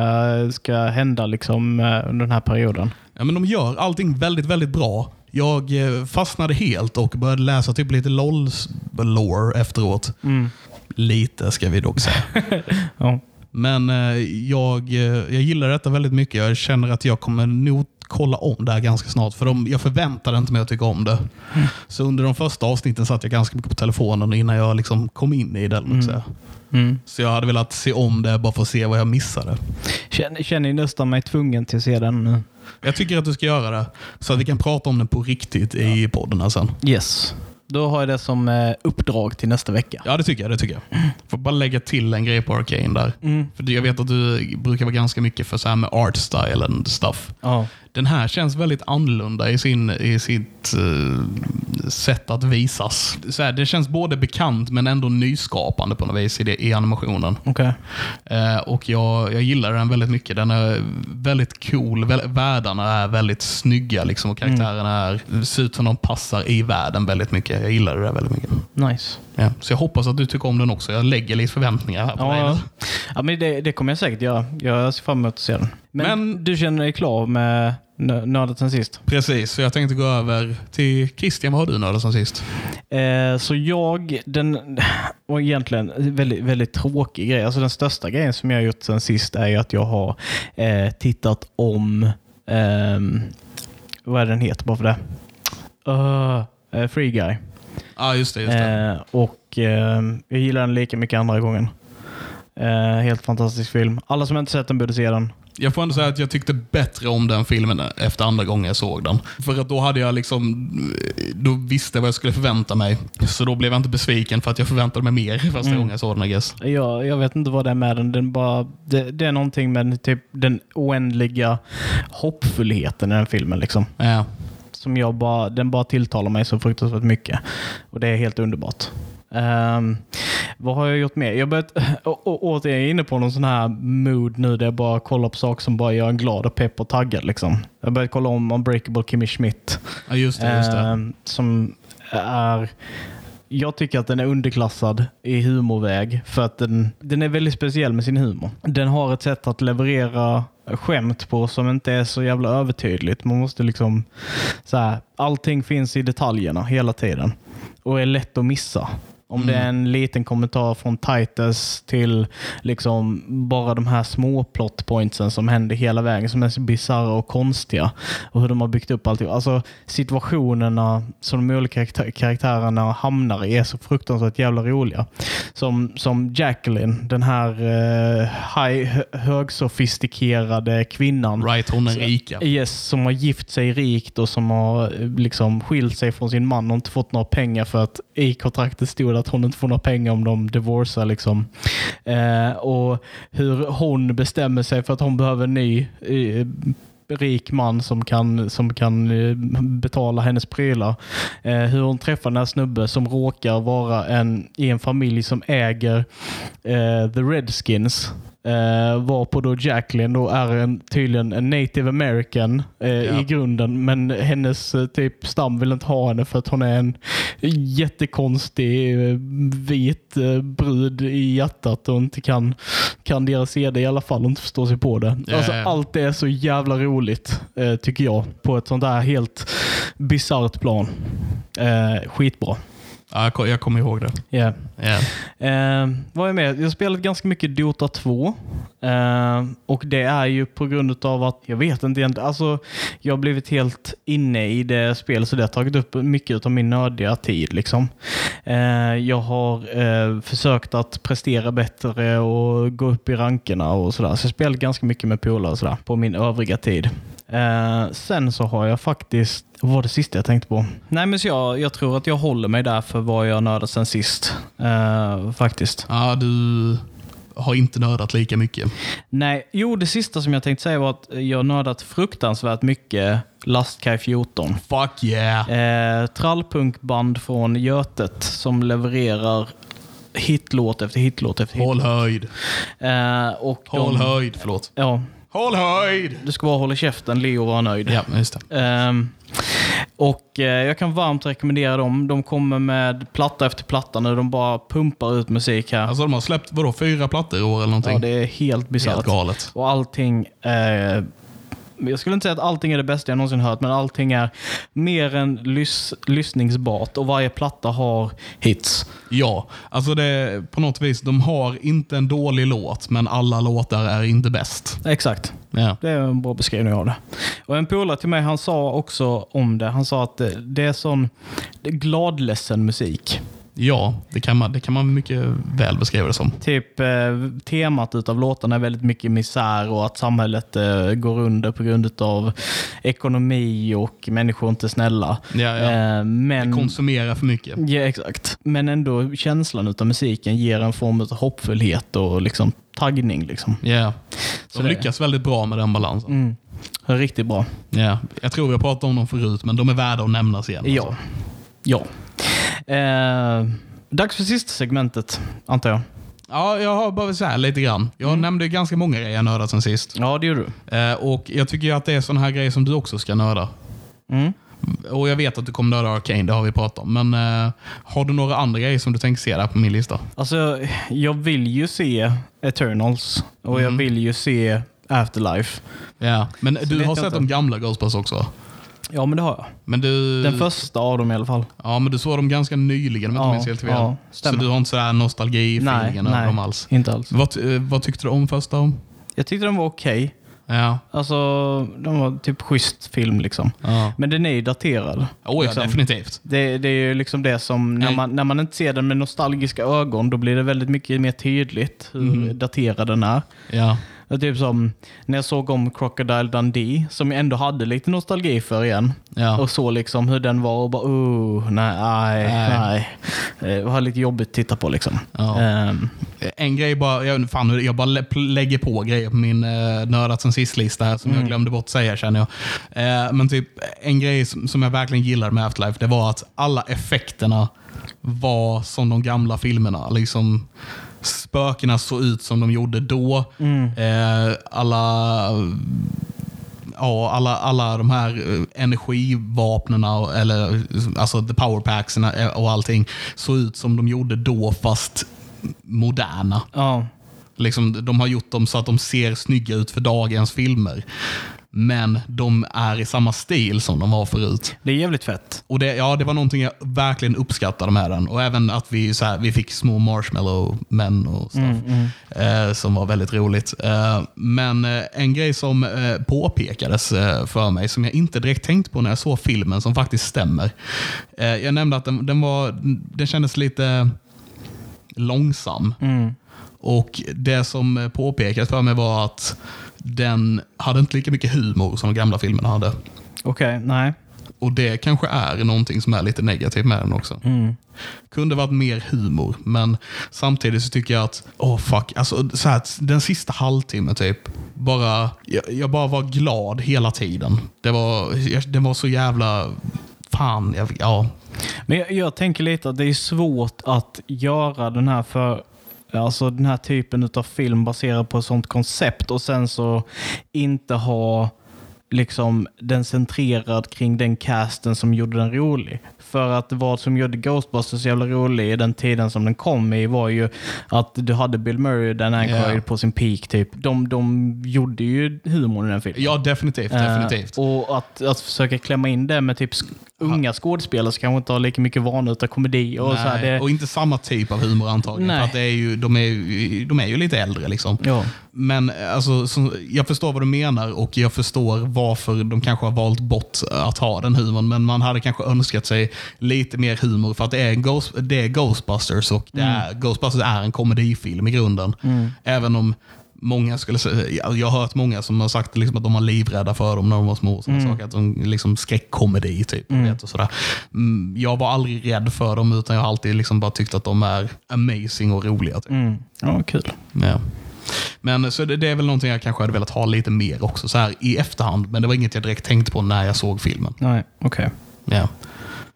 ska hända liksom, eh, under den här perioden. Ja, men de gör allting väldigt, väldigt bra. Jag fastnade helt och började läsa typ lite LOL-lore efteråt. Lite ska vi dock säga. Ja. Men eh, jag, eh, jag gillar detta väldigt mycket. Jag känner att jag kommer nog kolla om det här ganska snart. För de, jag förväntade inte mig att tycka om det. Så under de första avsnitten satt jag ganska mycket på telefonen innan jag liksom kom in i det. Mm. Säga. Mm. Så jag hade velat se om det bara för att se vad jag missade. Känner, känner nästan mig tvungen till att se den nu? Jag tycker att du ska göra det. Så att vi kan prata om den på riktigt i podden här sen. Yes. Då har jag det som eh, uppdrag till nästa vecka. Ja, det tycker jag. Det tycker jag. Får bara lägga till en grej på Arcane där. För jag vet att du brukar vara ganska mycket för så här med art style and stuff. Ja. Den här känns väldigt annorlunda i, sin, i sitt eh, sätt att visas. Så här, det känns både bekant men ändå nyskapande på något vis i, det, i animationen. Okej. Eh, och jag, jag gillar den väldigt mycket. Den är väldigt cool. Väl, världarna är väldigt snygga liksom, och karaktärerna är, ser ut som de passar i världen väldigt mycket. Jag gillar det väldigt mycket. Nice. Ja, så jag hoppas att du tycker om den också. Jag lägger lite förväntningar här på dig. Ja, nu. ja men det, det kommer jag säkert göra. Jag ser fram emot att se den. Men, Men- du känner dig klar med nördat sen sist? Precis, så jag tänkte gå över till Christian. Vad har du nördat som sist? Eh, så jag, den var egentligen en väldigt, väldigt tråkig grej. Alltså den största grejen som jag har gjort sen sist är ju att jag har eh, tittat om, ehm, vad är den heter bara för det? Uh, eh, Free Guy. Ja, ah, just det. Just det. Eh, och eh, jag gillar den lika mycket andra gången. Eh, helt fantastisk film. Alla som inte sett den borde se den. Jag får ändå säga att jag tyckte bättre om den filmen efter andra gången jag såg den. För att då hade jag liksom, då visste jag vad jag skulle förvänta mig. Så då blev jag inte besviken för att jag förväntade mig mer första gången jag såg den I guess. Jag, jag vet inte vad det är med den. den bara, det, det är någonting med typ den oändliga hoppfullheten i den filmen. Liksom. Ja. Som jag bara, den bara tilltalar mig så fruktansvärt mycket. Och det är helt underbart. Ehm, vad har jag gjort mer? Jag börjat, och, och, återigen, är inne på någon sån här mood nu där jag bara kollar på saker som bara gör en glad och pepp och taggad. Liksom. Jag har börjat kolla om Unbreakable Kimmy Schmidt. ja, just det. Just det. Ehm, som är... Jag tycker att den är underklassad i humorväg för att den, den är väldigt speciell med sin humor. Den har ett sätt att leverera skämt på som inte är så jävla övertydligt. Man måste liksom... Så här, allting finns i detaljerna hela tiden och är lätt att missa. Om det är en liten kommentar från Titus till liksom bara de här små plot pointsen som händer hela vägen som är så bisarra och konstiga. Och hur de har byggt upp allting. Alltså situationerna som de olika karaktär- karaktärerna hamnar i är så fruktansvärt jävla roliga. Som, som Jacqueline, den här eh, high, hö- högsofistikerade kvinnan. Right, hon är rika. Yes, som har gift sig rikt och som har eh, liksom skilt sig från sin man och inte fått några pengar för att i kontraktet stod att hon inte får några pengar om de divorcar. Liksom. Eh, och hur hon bestämmer sig för att hon behöver en ny eh, rik man som kan, som kan eh, betala hennes prylar. Eh, hur hon träffar den här snubben som råkar vara en, i en familj som äger eh, The Redskins. Eh, varpå då Jacqueline då är en, tydligen en native american eh, Ja. i grunden. Men hennes eh, typ stam vill inte ha henne för att hon är en jättekonstig eh, vit eh, brud i hjärtat och inte kan, kan deras seder i alla fall och inte förstår sig på det. Ja, alltså, ja. Allt det är så jävla roligt eh, tycker jag på ett sånt där helt bisarrt plan. Skitbra. Ja, jag, ko- jag kommer ihåg det. Yeah. Ja. Eh, vad är med? Jag har spelat ganska mycket Dota 2. Eh, och det är ju på grund av att, jag vet inte egentligen, alltså jag har blivit helt inne i det spelet så det har tagit upp mycket av min nördiga tid. Liksom. Eh, jag har eh, försökt att prestera bättre och gå upp i rankerna och sådär. Så jag spelat ganska mycket med polare på min övriga tid. Eh, sen så har jag faktiskt, vad var det sista jag tänkte på? Nej men så jag, jag tror att jag håller mig där för vad jag nördat sen sist. Eh, faktiskt. ja, du har inte nördat lika mycket. Nej, jo det sista som jag tänkte säga var att jag nördat fruktansvärt mycket Lastkaj 14. Fuck yeah! Eh, trallpunkband från Götet som levererar hitlåt efter hitlåt efter hitlåt. Håll höjd. Eh, och de- Håll höjd, förlåt. Ja, Håll höjd! du ska bara hålla käften, Leo var nöjd. Ja, just det. Ehm, och eh, Jag kan varmt rekommendera dem. De kommer med platta efter platta nu. De bara pumpar ut musik här. Alltså de har släppt, vadå, fyra plattor i år eller någonting? ja, det är helt bisarrt. Helt galet. Och allting eh, jag skulle inte säga att allting är det bästa jag någonsin hört, men allting är mer än lys lyssningsbart och varje platta har hits. Ja, alltså det, på något vis, de har inte en dålig låt, men alla låtar är inte bäst. Exakt. Ja. Det är en bra beskrivning av det. Och En polare till mig han sa också om det. Han sa att det, är sån gladledsen musik. Ja, det kan, man, det kan man mycket väl beskriva det som. Typ eh, temat utav låtarna är väldigt mycket misär och att samhället eh, går under på grund av ekonomi och människor inte är snälla. Ja, ja. Eh, men, Konsumera för mycket. ja, exakt. Men ändå känslan utav musiken ger en form av hoppfullhet och liksom taggning. Liksom. Ja. Så De det- lyckas väldigt bra med den balansen. Mm. Riktigt bra. Ja. Jag tror vi har pratat om dem förut, men de är värda att nämnas igen. Ja. Alltså. ja. Eh, dags för sista segmentet, antar jag. Ja, jag har bara så här lite grann. Jag Mm. nämnde ganska många grejer jag nördat sen sist. Ja, det gör du. Eh, och Jag tycker ju att det är sådana här grejer som du också ska nörda. Mm. Och Jag vet att du kommer nörda Arcane, det har vi pratat om. Men eh, har du några andra grejer som du tänker se där på min lista? Alltså, jag vill ju se Eternals och jag vill ju se Afterlife. Ja. Men vet du har sett inte. de gamla Ghostbusters också? Ja, men det har jag. Men du, Den första av dem i alla fall. ja, men du såg dem ganska nyligen om jag Ja, inte minns helt fel. ja, så stämmer. du har inte sådär nostalgi-feelingen över dem alls? inte alls. Vad, eh, vad tyckte du om första? Jag tyckte den var okej. Ja. Alltså, den var typ schysst film liksom. ja. Men den är ju daterad. Oh, ja, liksom. definitivt. Det, det är ju liksom det som, när Nej. man, när man inte ser den med nostalgiska ögon, då blir det väldigt mycket mer tydligt hur Mhm. daterad den är. Ja. Det är typ som när jag såg om Crocodile Dundee, som jag ändå hade lite nostalgi för igen. Ja. Och så liksom hur den var och bara, oh, nej, nej, Nej. nej. Det var lite jobbigt att titta på liksom. Ja. Ehm, En grej bara, jag, fan, jag bara lä- lägger på grejer på min eh, nördat sen sist-lista här som Mm. jag glömde bort säga känner jag. Eh, men typ en grej som, som jag verkligen gillade med Afterlife, det var att alla effekterna var som de gamla filmerna. Liksom Spökena såg ut som de gjorde då. Mm. Eh, alla ja, alla, alla de här eh, energivapnena, och- eller alltså the powerpacksen eh, och allting, såg ut som de gjorde då fast moderna. ja. Liksom, de har gjort dem så att de ser snygga ut för dagens filmer. Men de är i samma stil som de var förut. Det är jävligt fett. Och det, ja, det var någonting jag verkligen uppskattade med den. Och även att vi, så här, vi fick små marshmallow-män och stuff. Eh, som var väldigt roligt. Eh, men eh, en grej som eh, påpekades eh, för mig, som jag inte direkt tänkt på när jag såg filmen, som faktiskt stämmer. Eh, jag nämnde att den, den, var, den kändes lite långsam. Mm. Och Det som påpekades för mig var att den hade inte lika mycket humor som de gamla filmerna hade. Okej, nej. Och det kanske är någonting som är lite negativt med den också. Mm. Kunde varit mer humor, men samtidigt så tycker jag att, åh oh fuck, alltså, så här, den sista halvtimmen typ, bara, jag, jag bara var glad hela tiden. Det var, jag, det var så jävla, fan, jag, ja. Men jag, jag tänker lite att det är svårt att göra den här för Alltså den här typen av film baserad på ett sånt koncept och sen så inte ha liksom den centrerad kring den casten som gjorde den rolig. För att vad som gjorde Ghostbusters så jävla rolig i den tiden som den kom i var ju att du hade Bill Murray Dan Aykroyd Ja. på sin peak. Typ. De, de gjorde ju humor i den filmen. Ja, definitivt. definitivt. Eh, och att, att försöka klämma in det med typ sk- unga skådespelare som kanske inte har lika mycket vana utav komedi. Och så här, Nej, det, och inte samma typ av humor antagligen. Nej. För att det är ju, de, är, ju- de är ju lite äldre. liksom. ja. Men alltså, så, jag förstår vad du menar och jag förstår varför de kanske har valt bort att ha den humorn. Men man hade kanske önskat sig lite mer humor för att det är, Ghost, det är Ghostbusters och det är, Ghostbusters är en komedifilm i grunden. Även om Många skulle säga, jag har hört många som har sagt liksom att de var livrädda för dem när de var små. såna saker, att de liksom skräckkomedi typ. Vet, och sådär. Mm, jag var aldrig rädd för dem utan jag har alltid liksom bara tyckt att de är amazing och roliga. Typ. Mm. ja, kul. Ja. Men så det, det är väl någonting jag kanske hade velat ha lite mer också så här i efterhand. Men det var inget jag direkt tänkte på när jag såg filmen. Nej, okej. Ja.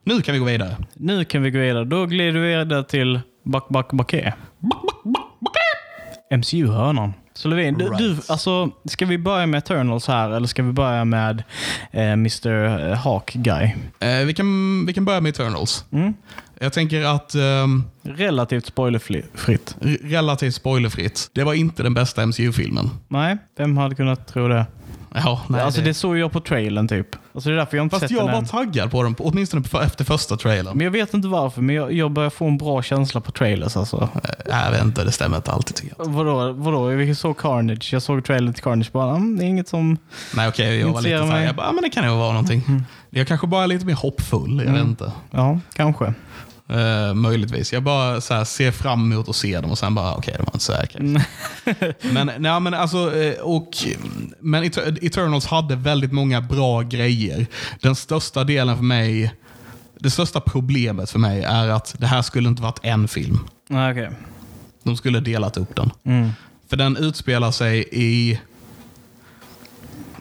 Nu kan vi gå vidare. Nu kan vi gå vidare. Då glider vi vidare till Back Back Backé. MCU-hörnan. Så Levin, du, du, alltså, ska vi börja med Eternals här eller ska vi börja med eh, Mr Hawk Guy? Eh, vi, kan, vi kan börja med Eternals. Mm. Jag tänker att ehm, Relativt spoilerfritt. relativt spoilerfritt. Det var inte den bästa MCU-filmen. Nej, vem hade kunnat tro det? Ja, nej, alltså det det... såg jag på trailern typ. Alltså det är därför jag inte Fast sett jag den var än. taggad på den, åtminstone efter första trailern. Men jag vet inte varför, men jag, jag börjar få en bra känsla på trailers alltså. Eh, Jag vet inte, det stämmer inte alltid tycker jag. Vadå? vadå? Vi såg Carnage. Jag såg trailern till Carnage bara, mm, det är inget som... Nej okej, jag var lite såhär, jag bara, men det kan ju vara någonting. Jag kanske bara är lite mer hoppfull, jag vet inte. Ja, kanske. Eh, möjligtvis. Jag bara så här, ser fram emot att se dem och sen bara, okej, de var inte så säkra. men, nej, men, alltså, eh, och, men Eter- Eternals hade väldigt många bra grejer. Den största delen för mig, det största problemet för mig är att det här skulle inte varit en film. Okej. De skulle delat upp den. Mm. För den utspelar sig i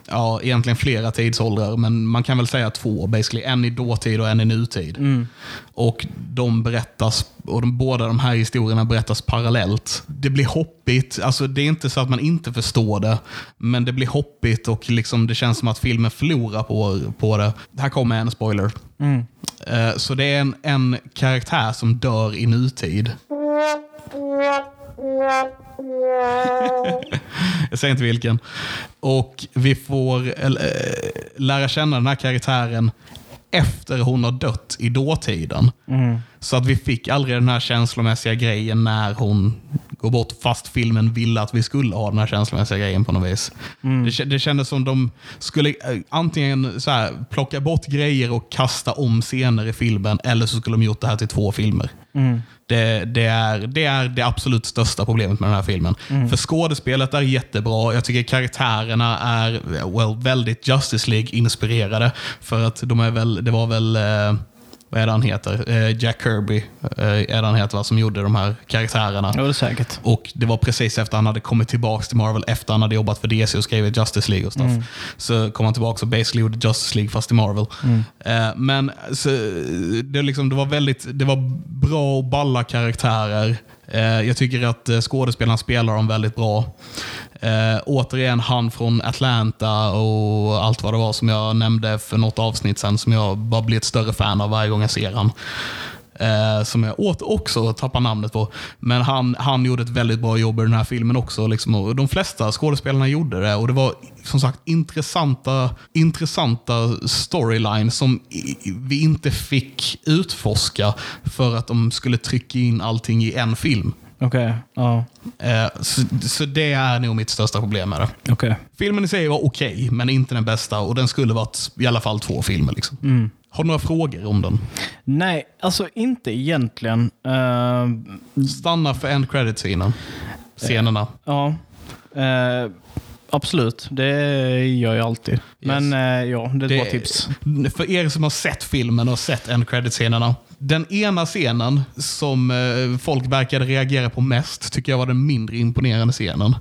ja, egentligen flera tidsåldrar, men man kan väl säga två. Basically. En i dåtid och en i nutid. Mm. Och de berättas, och de, båda de här historierna berättas parallellt. Det blir hoppigt, alltså det är inte så att man inte förstår det, men det blir hoppigt och liksom det känns som att filmen förlorar på, på det. Här kommer en spoiler. Mm. Eh, Så det är en, en karaktär som dör i nutid. Jag säger inte vilken. Och vi får eh, lära känna den här karaktären efter hon har dött i dåtiden. Mm. Så att vi fick aldrig den här känslomässiga grejen när hon går bort, fast filmen ville att vi skulle ha den här känslomässiga grejen på något vis. Det, kä- det kändes som de skulle eh, antingen så här, plocka bort grejer och kasta om scener i filmen, eller så skulle de gjort det här till två filmer. Mm. Det, det, är, det är det absolut största problemet med den här filmen. För skådespelet är jättebra. Jag tycker karaktärerna är well, väldigt Justice League-inspirerade. För att de är väl, det var väl, eh, vad är det han heter? Eh, Jack Kirby eh, är det han heter, va, som gjorde de här karaktärerna. Ja, det säkert. Och det var precis efter han hade kommit tillbaka till Marvel, efter han hade jobbat för DC och skrivit Justice League och stuff. Så kom han tillbaka och basically gjorde Justice League fast i Marvel. Eh, men så, det, liksom, det var väldigt det var bra och balla karaktärer. Jag tycker att skådespelarna spelar dem väldigt bra. Eh, återigen, han från Atlanta och allt vad det var som jag nämnde för något avsnitt sen som jag bara blir ett större fan av varje gång jag ser han. Eh, som jag åt också tappar namnet på. Men han, han gjorde ett väldigt bra jobb i den här filmen också. Liksom, och de flesta skådespelarna gjorde det. Och Det var som sagt intressanta, intressanta storylines som vi inte fick utforska för att de skulle trycka in allting i en film. Okej. Ja. Eh, så, så det är nog mitt största problem med det. Okej. Filmen i sig var okej, men inte den bästa. Och den skulle varit i alla fall två filmer. Liksom. Har du några frågor om den? Nej, alltså inte egentligen. Eh, Stanna för end credit-scenen. Scenerna. ja. Eh, absolut. Det gör jag alltid. Men eh, ja, det är ett bra tips. För er som har sett filmen och sett end credit-scenerna. Den ena scenen som eh, folk verkade reagera på mest tycker jag var den mindre imponerande scenen.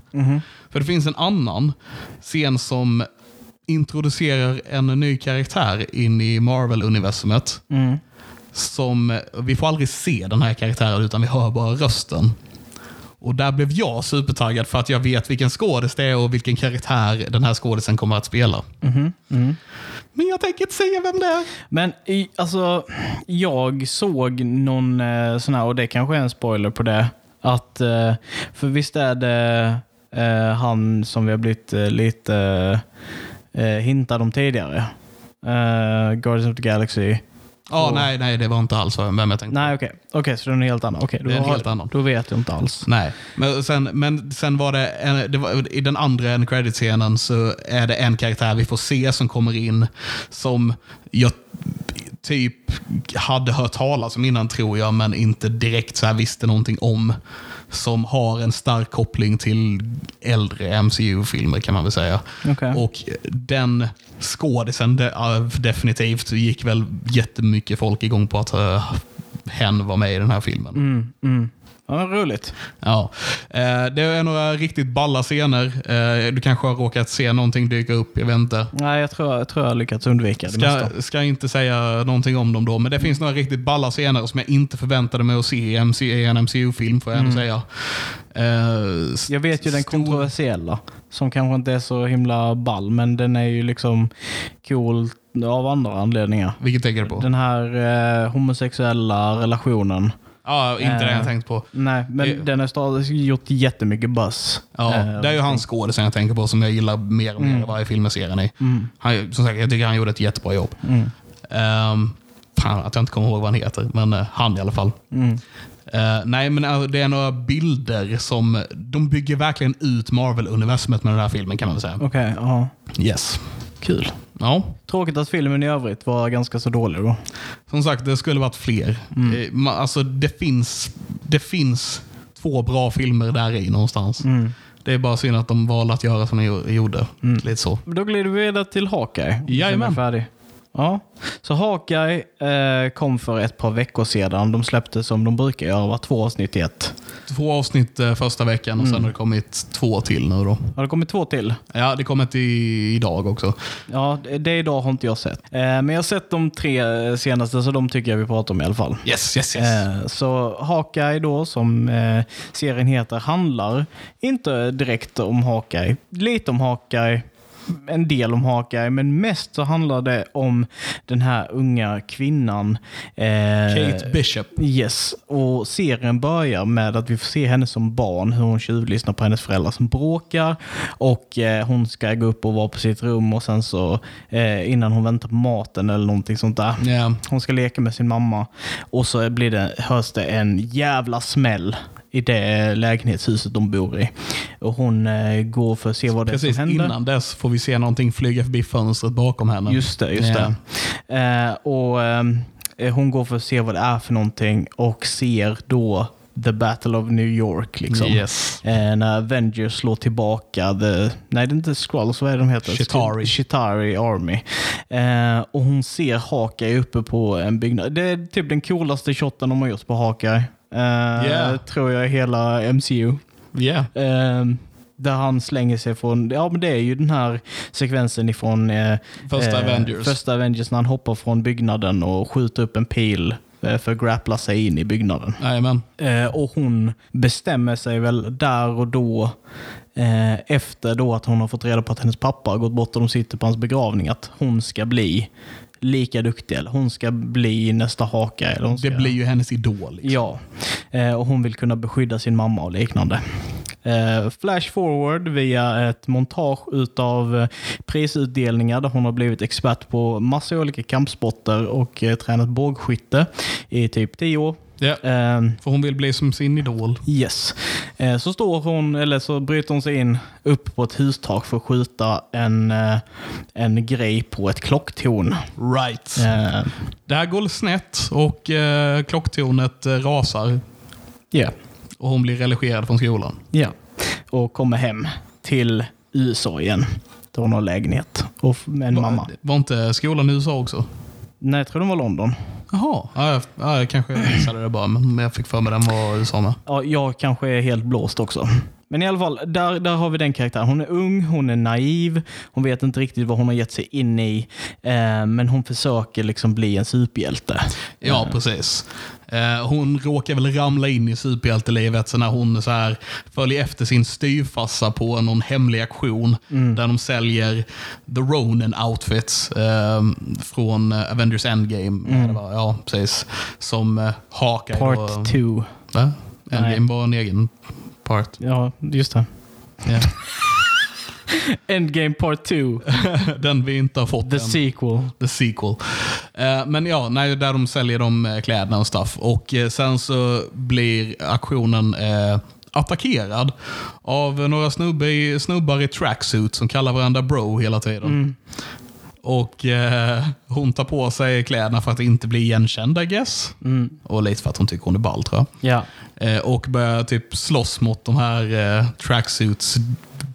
För det finns en annan scen som introducerar en ny karaktär in i Marvel-universumet. Som, vi får aldrig se den här karaktären utan vi hör bara rösten. Och där blev jag supertaggad för att jag vet vilken skådis det är och vilken karaktär den här skådisen kommer att spela. Men jag tänker inte säga vem det är. Men i, alltså, jag såg någon eh, sån här, och det kanske är en spoiler på det, att, eh, för visst är det eh, han som vi har blivit eh, lite eh, hintad om tidigare. Eh, Guardians of the Galaxy. Ja, nej, nej, det var inte alls vem jag tänkte. Nej, okej. Okej, så det är en helt annan. Okej, då, är en har- helt annan. då vet jag inte alls. Nej, men sen, men sen var det, en, det var, i den andra end credit-scenen så är det en karaktär vi får se som kommer in som jag typ hade hört talas om innan tror jag, men inte direkt så här visste någonting om. Som har en stark koppling till äldre MCU-filmer kan man väl säga. Okej. Och den skådisen de, definitivt gick väl jättemycket folk igång på att uh, hen var med i den här filmen. Mm, mm. Ja, men roligt. Ja. Eh, det är några riktigt balla scener. Eh, du kanske har råkat se någonting dyka upp, jag vet inte. Nej, jag tror jag, tror jag har lyckats undvika det mesta. Ska, ska inte säga någonting om dem då, men det finns några riktigt balla scener som jag inte förväntade mig att se i, MC, i en MCU-film, får jag ändå säga. Eh, Jag vet ju den kontroversiella, som kanske inte är så himla ball, men den är ju liksom cool av andra anledningar. Vilket tänker du på? Den här eh, homosexuella relationen. Ja, inte det Eh, jag tänkt på. Nej, men Det- den har stadigt gjort jättemycket buzz. Ja, Eh, det är ju han skådisen jag tänker på som jag gillar mer och mer i varje film jag ser han i. Han, som sagt, jag tycker han gjorde ett jättebra jobb. Mm. Ehm, fan att jag inte kommer ihåg vad han heter, men eh, han i alla fall. Mm. Eh, nej, men eh, det är några bilder som... De bygger verkligen ut Marvel-universumet med den här filmen kan man väl säga. Okej, ja. Yes. Kul. Ja, Tråkigt att filmen i övrigt var ganska så dålig då. som sagt, det skulle varit fler. Eh, ma- alltså, det finns, det finns två bra filmer där i någonstans. Det är bara synd att de valde att göra som de gjo- gjorde. Lite så. Då glider vi vidare till Hawkeye. Jajamän. Är färdig. Ja. Så Hawkeye eh, kom för ett par veckor sedan. De släppte som de brukar göra, var två avsnitt i ett. Två avsnitt eh, första veckan och sen har det kommit två till nu då. Har det kommit två till? Ja, det kommer till idag också. Ja, det det idag har inte jag sett. Eh, men jag har sett de tre eh, senaste, så de tycker jag vi pratar om i alla fall. Yes, yes, yes. Eh, Så Hawkeye då, som eh, serien heter, handlar inte direkt om Hawkeye. Lite om Hawkeye, en del om Hawkeye, men mest så handlar det om den här unga kvinnan. eh, Kate Bishop. Yes, och serien börjar med att vi får se henne som barn, hur hon tjuvlyssnar på hennes föräldrar som bråkar och eh, hon ska gå upp och vara på sitt rum och sen så eh, innan hon väntar på maten eller någonting sånt där. Ja. Hon ska leka med sin mamma och så blir det, hörs det en jävla smäll i det lägenhetshuset de bor i. Och hon eh, går för att se vad det är som händer. innan dess får vi se någonting flyga förbi fönstret bakom henne. Just det, just Ja. det. Eh, och eh, Hon går för att se vad det är för någonting och ser då The Battle of New York. Liksom. Yes. Eh, när Avengers slår tillbaka, the, nej det är inte Skrulls, vad är de heter? Chitauri. Chitari Army. Eh, och hon ser Hawkeye uppe på en byggnad. Det är typ den coolaste shoten de har gjort på Hawkeye. Eh, Yeah. Tror jag hela MCU. Yeah. Ehm, där han slänger sig från, ja men det är ju den här sekvensen ifrån eh, Första eh, Avengers. första Avengers när han hoppar från byggnaden och skjuter upp en pil eh, för att grappla sig in i byggnaden. Eh, och hon bestämmer sig väl där och då efter då att hon har fått reda på att hennes pappa har gått bort och de sitter på hans begravning att hon ska bli lika duktig eller hon ska bli nästa haka. Eller hon ska... Det blir ju hennes idol. Liksom. Ja, eh, och hon vill kunna beskydda sin mamma och liknande. Eh, flash forward via ett montage utav eh, prisutdelningar där hon har blivit expert på massa olika kampsporter och eh, tränat bågskytte i typ tio år. Ja. Eh, För hon vill bli som sin idol. Yes. Eh, Så står hon, eller så bryter hon sig in upp på ett hustak för att skjuta en, eh, en grej på ett klocktorn. Right. Eh, Det här går snett och eh, klocktornet rasar. Ja. Och hon blir religerad från skolan. Ja. Och kommer hem till USA igen. Där hon har lägenhet och med en mamma. Var inte skolan i USA också? Nej, jag tror det var London. Jaha, ja, jag, ja, jag kanske missade det bara, men jag fick för mig den var med. Ja, jag kanske är helt blåst också. Men i alla fall, där, där har vi den karaktären. Hon är ung, hon är naiv, hon vet inte riktigt vad hon har gett sig in i, eh, men hon försöker liksom bli en superhjälte. Ja, precis. Eh, hon råkar väl ramla in i superhjältelivet så när hon så här följer efter sin styvfarsa på någon hemlig auktion där de säljer The Ronin outfits eh, från Avengers Endgame. Var, ja, precis. Som eh, Hawkeye. Part då- 2. Va? Nej. Endgame var en egen part. Ja, just det. Ja. Endgame Part 2. Den vi inte har fått The än. sequel. The sequel. Eh, men ja, nej, där de säljer de eh, kläderna och stuff. Och eh, sen så blir aktionen eh, attackerad av några snubbe i, snubbar i tracksuit som kallar varandra bro hela tiden. Och eh, hon tar på sig kläderna för att inte bli igenkänd, I guess. Och lite för att hon tycker hon är ball, tror jag. Ja. Eh, och börjar typ slåss mot de här eh, tracksuits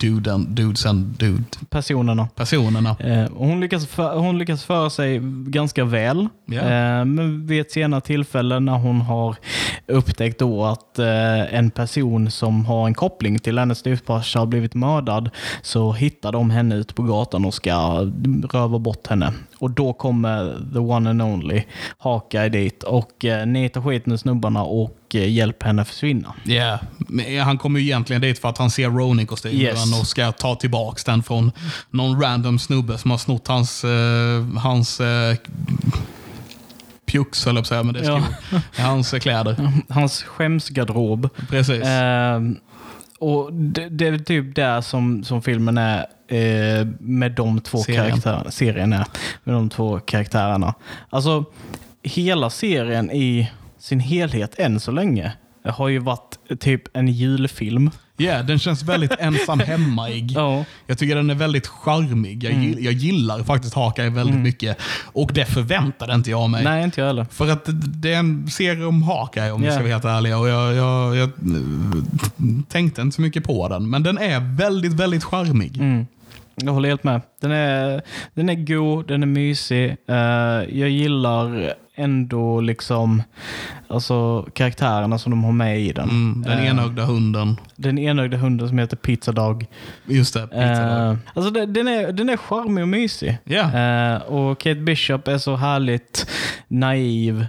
duden, dudesen, dude, Personerna. personerna. Eh, hon, lyckas för, hon lyckas föra sig ganska väl. Ja. Eh, men vid ett senare tillfälle när hon har upptäckt då att eh, en person som har en koppling till hennes styvfarsa har blivit mördad så hittar de henne ute på gatan och ska röva bort henne. Och då kommer the one and only Hawkeye dit och eh, nitar skiten ur snubbarna och eh, hjälper henne försvinna. Ja, men han kommer ju egentligen dit för att han ser Ronin-kostymen Yes. och ska ta tillbaks den från någon random snubbe som har snott hans, eh, hans eh, pjux, höll jag på att säga, men det är Ja. Hans eh, kläder. Hans skämsgarderob. Precis. Ehm, och det, det är typ där som, som filmen är eh, med de två Serien. karaktärerna. Serien är med de två karaktärerna. Alltså, hela serien i sin helhet än så länge har ju varit typ en julfilm. Ja, den känns väldigt ensam hemmaig. Ja. Jag tycker den är väldigt charmig. Jag, gill, jag gillar faktiskt Hawkeye väldigt mycket. Och det förväntade inte jag mig. Nej, inte jag heller. För att det- är en serie om Hawkeye om vi Ja. ska vara helt ärliga. Och jag, jag, jag tänkte inte så mycket på den. Men den är väldigt, väldigt charmig. Mm. Jag håller helt med. Den är, den är god, den är mysig. Eh, jag gillar ändå liksom alltså, karaktärerna som de har med i den. Mm, den Eh, enögda hunden. Den enögda hunden som heter Pizza Dog. Just det, pizza. Eh, alltså den, är, den är charmig och mysig. Eh, och Kate Bishop är så härligt naiv,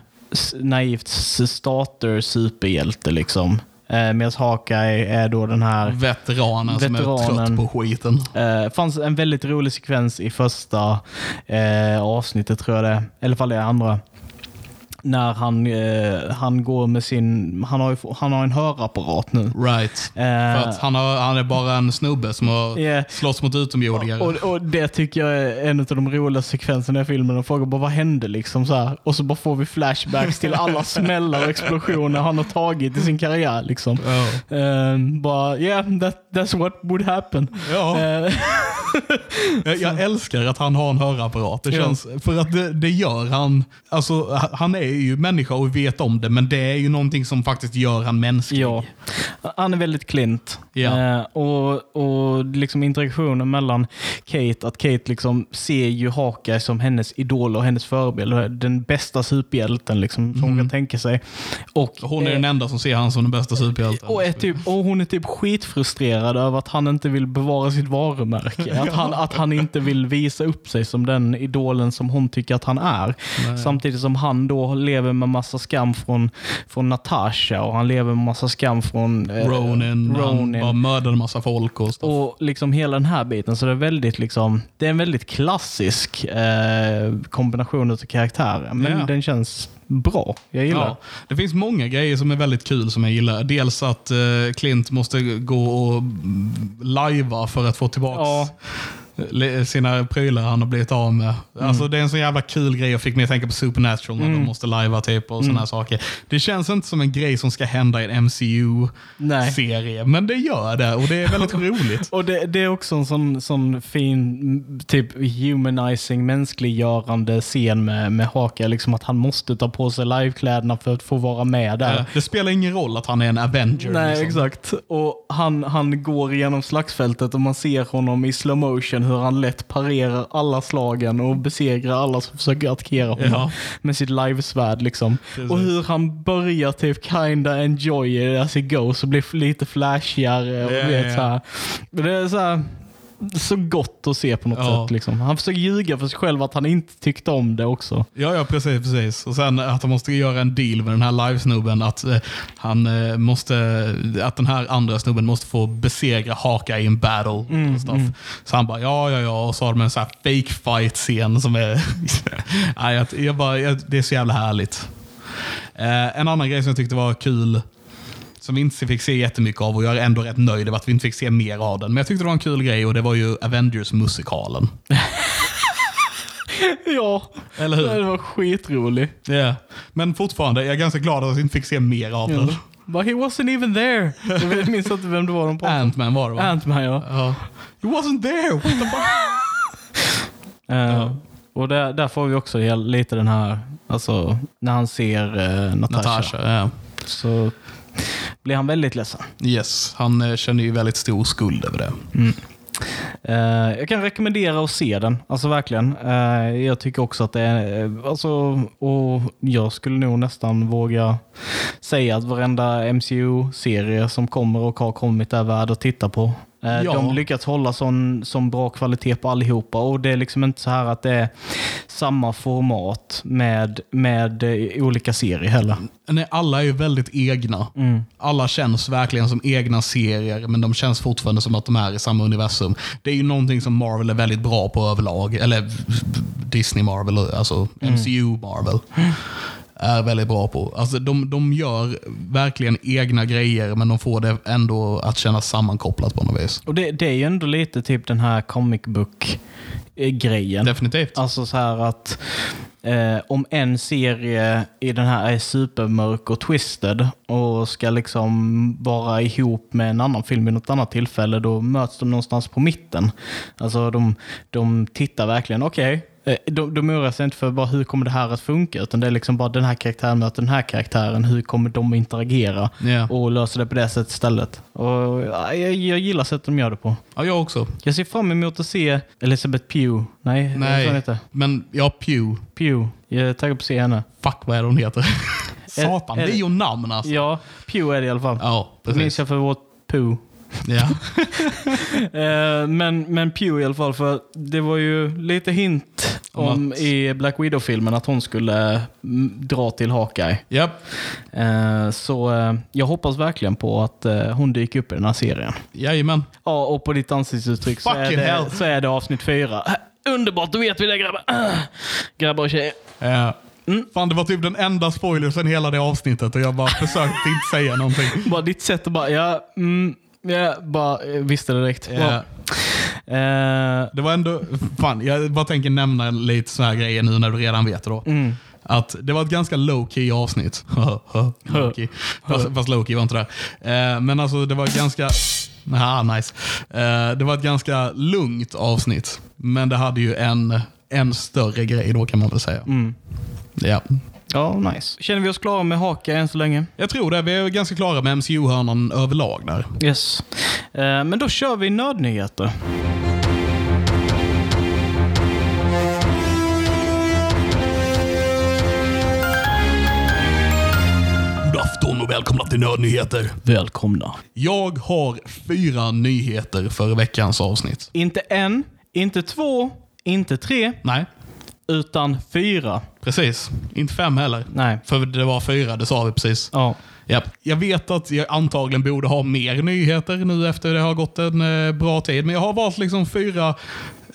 naivt starter-superhjälte liksom. Eh, Medan Hawkeye är då den här Veteranen, som är Veteranen. trött på skiten. Det fanns en väldigt rolig sekvens i första eh, avsnittet, tror jag det. Eller i alla fall det andra. När han, eh, han går med sin... Han har, ju, han har en hörapparat nu. Right. Eh, För att han, har, han är bara en snubbe som har Yeah. slåss mot utomjordingar. och, och det tycker jag är en av de roligaste sekvenserna i filmen. Och frågar bara vad hände liksom så här. Och så bara får vi flashbacks till alla smällar och explosioner han har tagit i sin karriär. Liksom. Ja. Eh, bara, yeah, that, that's what would happen. Ja. Eh, Jag, jag älskar att han har en hörapparat. Det Ja. känns, För att det, det gör han. Alltså, han är ju människa och vet om det, men det är ju någonting som faktiskt gör han mänsklig. Ja, han är väldigt klint. Ja. Eh, och och liksom interaktionen mellan Kate, att Kate liksom ser ju Hawkeye som hennes idol och hennes förebild. Den bästa superhjälten liksom, som hon kan tänka sig. Och, Hon är eh, den enda som ser han som den bästa superhjälten. och, är typ, och hon är typ skitfrustrerad över att han inte vill bevara sitt varumärke. Att han, att han inte vill visa upp sig som den idolen som hon tycker att han är. Samtidigt som han då lever med massa skam från, från Natasha och han lever med massa skam från eh, Ronin, han Ronin. bara mördade massa folk och stuff. Och liksom hela den här biten, så det är väldigt liksom, det är en väldigt klassisk eh, kombination av karaktärer. Men Ja. den känns bra. Jag gillar Ja, det finns många grejer som är väldigt kul som jag gillar. Dels att eh, Clint måste gå och lajva för att få tillbaka Ja. Sina prylar han har blivit av med. Alltså, det är en så jävla kul grej och fick mig att tänka på Supernatural när de måste lajva typ och sådana saker. Det känns inte som en grej som ska hända i en MCU-serie, men det gör det och det är väldigt roligt. Och det, det är också en sån, sån fin mm, typ humanizing, mänskliggörande scen med, med Haka. Liksom att han måste ta på sig livekläderna för att få vara med där. Eh, Det spelar ingen roll att han är en Avenger. Nej, liksom. exakt. Och han, han går igenom slagsfältet och man ser honom i slow motion hur han lätt parerar alla slagen och besegrar alla som försöker attackera honom Ja. med sitt livesvärd. Liksom. Precis. Och hur han börjar typ kinda enjoy it as it goes och blir lite flashigare. Och Ja, vet, ja. Så här. Det är så här, så gott att se på något Ja. sätt. Liksom. Han försöker ljuga för sig själv att han inte tyckte om det också. Ja, ja precis, precis. Och sen att han måste göra en deal med den här livesnubben. Att, eh, han, eh, måste, att den här andra snubben måste få besegra Haka i en battle. Mm, och stuff. Så han bara, ja, ja, ja. Och så har de en sån här fake fight-scen som är... Nej, jag, jag bara, jag, det är så jävla härligt. Eh, en annan grej som jag tyckte var kul, som vi inte fick se jättemycket av och jag är ändå rätt nöjd över att vi inte fick se mer av den. Men jag tyckte det var en kul grej och det var ju Avengers-musikalen. Ja, Eller hur? det var skitroligt. Ja. Men fortfarande, jag är ganska glad att vi inte fick se mer av den. But he wasn't even there. Jag minns inte vem det var de pratade om. Ant-Man var det va? Ant-Man ja. Ja. He wasn't there! What the fuck? Eh, Och där, där får vi också hel- lite den här, alltså när han ser uh, Natasha, Natasha, ja. så blir han väldigt ledsen. Yes, han eh, känner ju väldigt stor skuld över det. Eh, jag kan rekommendera att se den, alltså verkligen. Eh, jag tycker också att det är, eh, alltså, och jag skulle nog nästan våga säga att varenda MCU-serie som kommer och har kommit är värd att titta på. Eh, Ja. De lyckats hålla sån, sån bra kvalitet på allihopa och det är liksom inte så här att det är samma format med, med eh, olika serier heller. Nej, alla är ju väldigt egna. Mm. Alla känns verkligen som egna serier, men de känns fortfarande som att de är i samma universum. Det är ju någonting som Marvel är väldigt bra på överlag. Eller Disney Marvel, alltså MCU Marvel. Är väldigt bra på. Alltså de, de gör verkligen egna grejer, men de får det ändå att kännas sammankopplat på något vis. Och det, det är ju ändå lite typ den här comic book-grejen. Definitivt. Alltså så här att eh, om en serie i den här är supermörk och twisted och ska liksom vara ihop med en annan film vid något annat tillfälle, då möts de någonstans på mitten. Alltså de, de tittar verkligen, okej, eh, de, de oroar sig inte för bara hur kommer det här att funka, utan det är liksom bara den här karaktären möter den här karaktären, hur kommer de att interagera? Ja. Och löser det på det sättet istället. Och ja, jag, jag gillar sättet de gör det på. Ja, jag också. Jag ser fram emot att se Elizabeth Pugh. Nej, Nej, hon heter. men ja, Pew. Pugh. Jag är taggad på att se henne. Fuck, vad är hon heter? Satan, det är ju namn alltså. Ja, Pugh är det i alla fall. Ja, Det minns precis. jag för vårt Pooh. Ja. Eh, men, men Pugh i alla fall, för det var ju lite hint Om om att- i Black Widow-filmen att hon skulle mm, dra till Hawkeye. Japp. Eh, så eh, jag hoppas verkligen på att hon dyker upp i den här serien. Jajamän. Ja, och på ditt ansiktsuttryck så är, det, så är det avsnitt fyra. Underbart, då vet vi det grabbar. Grabbar och tjejer. Ja. Mm. Fan, det var typ den enda spoilersen hela det avsnittet och jag bara försökte inte säga någonting. Bara ditt sätt att bara, ja, mm, ja bara eh, visste det direkt. Ja. Eh, Det var ändå, fan, jag bara tänker nämna lite så här grejer nu när du redan vet det då. mm. Att det var ett ganska low key avsnitt. low key. Fast, fast low key var inte det. Eh, men alltså det var ett ganska, aha, nice. Eh, det var ett ganska lugnt avsnitt. Men det hade ju en, en större grej då kan man väl säga. Mm. Ja. Ja, nice. Känner vi oss klara med Haka än så länge? Jag tror det. Vi är ganska klara med MCU-hörnan överlag där. Yes. Eh, men då kör vi nödnyheter. Och välkomna till Nödnyheter. Välkomna. Jag har fyra nyheter för veckans avsnitt. Inte en, inte två, inte tre, Nej, utan fyra. precis. Inte fem heller. Nej. För det var fyra, det sa vi precis. Ja. Japp. Jag vet att jag antagligen borde ha mer nyheter nu efter det har gått en eh, bra tid, men jag har valt liksom fyra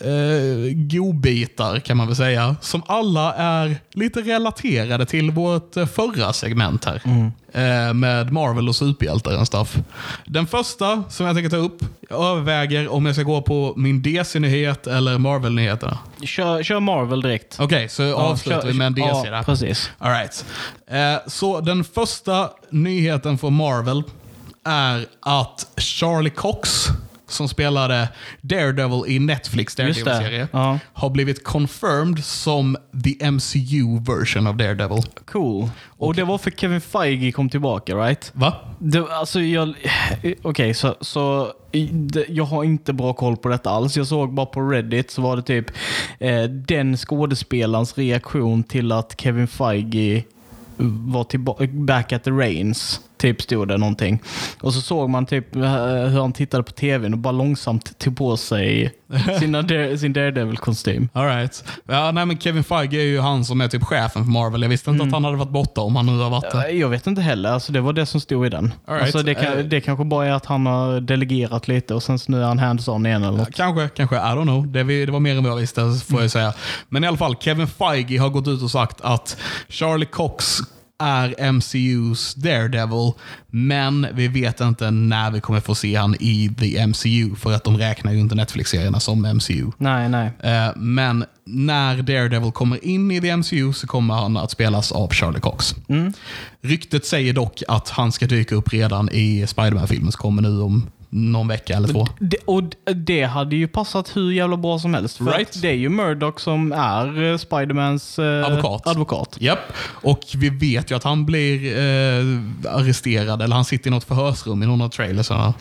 eh, godbitar kan man väl säga. Som alla är lite relaterade till vårt eh, förra segment här. Eh, med Marvel och superhjältar och stuff. Den första som jag tänker ta upp, jag överväger om jag ska gå på min DC-nyhet eller Marvel-nyheterna. Kör, kör Marvel direkt. Okej, så avslutar kör- vi med en DC ja, där. precis. All right. eh, så den första nyheten från Marvel är att Charlie Cox, som spelade Daredevil i Netflix. Daredevil-serie, Ja. har blivit confirmed som the MCU version of Daredevil. Cool. Och det var för Kevin Feige kom tillbaka, right? Va? Det, alltså jag... Okej, så, så det, jag har inte bra koll på detta alls. Jag såg bara på Reddit så var det typ eh, den skådespelarens reaktion till att Kevin Feige var tillbaka, back at the reins. Typ stod det någonting. Och så såg man typ eh, hur han tittade på tvn och bara långsamt tog på sig sina, sin Daredevil-kostym. All right. Ja, nej, men Kevin Feige är ju han som är typ chefen för Marvel. Jag visste inte Mm. att han hade varit borta om han nu har varit det. Eh, Jag vet inte heller. Alltså, det var det som stod i den. All right. Alltså, det, kan, Eh. det kanske bara är att han har delegerat lite och sen nu är han hands-on igen eller något. Kanske, kanske. I don't know. Det, det var mer än vad jag visste, får Mm. jag säga. Men i alla fall, Kevin Feige har gått ut och sagt att Charlie Cox är MCUs Daredevil, men vi vet inte när vi kommer få se han i the MCU, för att de räknar ju inte Netflix-serierna som MCU. Nej, nej. Eh, Men när Daredevil kommer in i the MCU så kommer han att spelas av Charlie Cox. Mm. Ryktet säger dock att han ska dyka upp redan i Spider-Man-filmen som kommer nu om någon vecka eller två. Det, och det hade ju passat hur jävla bra som helst. För Right. det är ju Murdoch som är eh, Spidermans eh, Advokat. advokat. Japp, och vi vet ju att han blir eh, arresterad, eller han sitter i något förhörsrum i någon av trailersarna.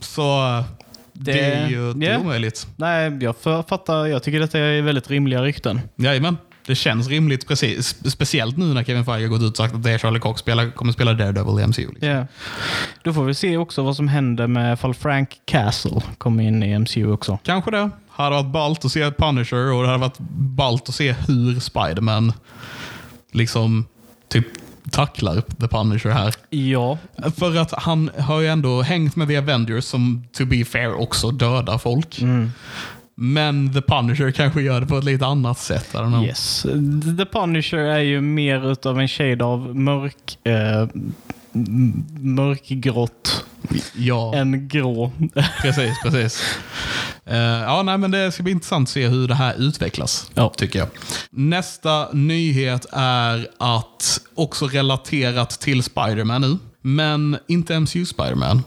Så eh, det, Det- är ju ja. omöjligt. Nej, jag fattar. Jag tycker detta är väldigt rimliga rykten. Jajamän, det känns rimligt, precis. Speciellt nu när Kevin Feige gått ut och sagt att det är Charlie Cox spelar, kommer spela Daredevil i MCU. Liksom. Ja. Då får vi se också vad som händer med fall Frank Castle kommer in i MCU också. Kanske det. Hade varit ballt att se Punisher och det hade varit ballt att se hur Spiderman liksom typ tacklar The Punisher här. Ja, För att han har ju ändå hängt med The Avengers som to be fair också dödar folk. Men The Punisher kanske gör det på ett lite annat sätt. Yes. The Punisher är ju mer utav en shade av mörk, eh, mörkgrått Ja, än grå. precis. precis. Eh, ja, nej, men det ska bli intressant att se hur det här utvecklas. Ja. Tycker jag. Nästa nyhet är att också relaterat till Spider-Man nu, men inte MCU Spider-Man.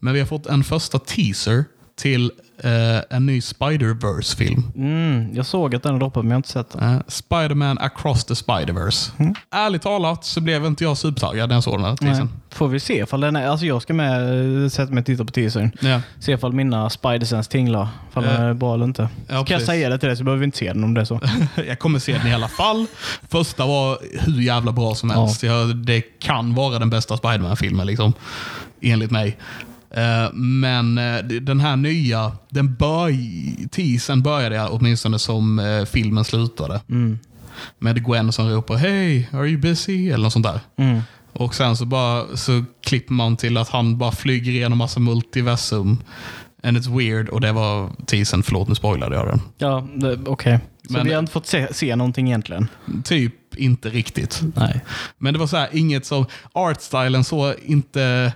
Men vi har fått en första teaser till eh, en ny Spider-Verse-film. Mm, jag såg att den droppade men jag har inte sett den. Eh, Spider-Man Across the Spider-Verse. Ärligt talat så blev inte jag supertaggad när jag såg den här teasern. Får vi se ifall den är, alltså jag ska med, eh, sätta mig och titta på teasern. Ja. Se ifall mina Spidersens tinglar. Ifall den Ja. är bra eller inte. Ja, kan jag precis. säga det till dig så behöver vi inte se den om det är så. Jag kommer se den i alla fall. Första var hur jävla bra som helst. Jag, det kan vara den bästa Spider-Man-filmen, liksom, enligt mig. Eh, men eh, den här nya, den bör, teasern började jag åtminstone som eh, filmen slutade. Mm. Med Gwen som ropar “Hey, are you busy?” eller något sånt där. Mm. Och sen så, bara, så klipper man till att han bara flyger igenom massa multiversum. And it's weird. Och det var teasern. Förlåt, nu spoilade jag den. Ja, okej. Så Men- vi har inte fått se, se någonting egentligen? Typ inte riktigt. Nej. Men det var så här, inget som... Artstylen såg inte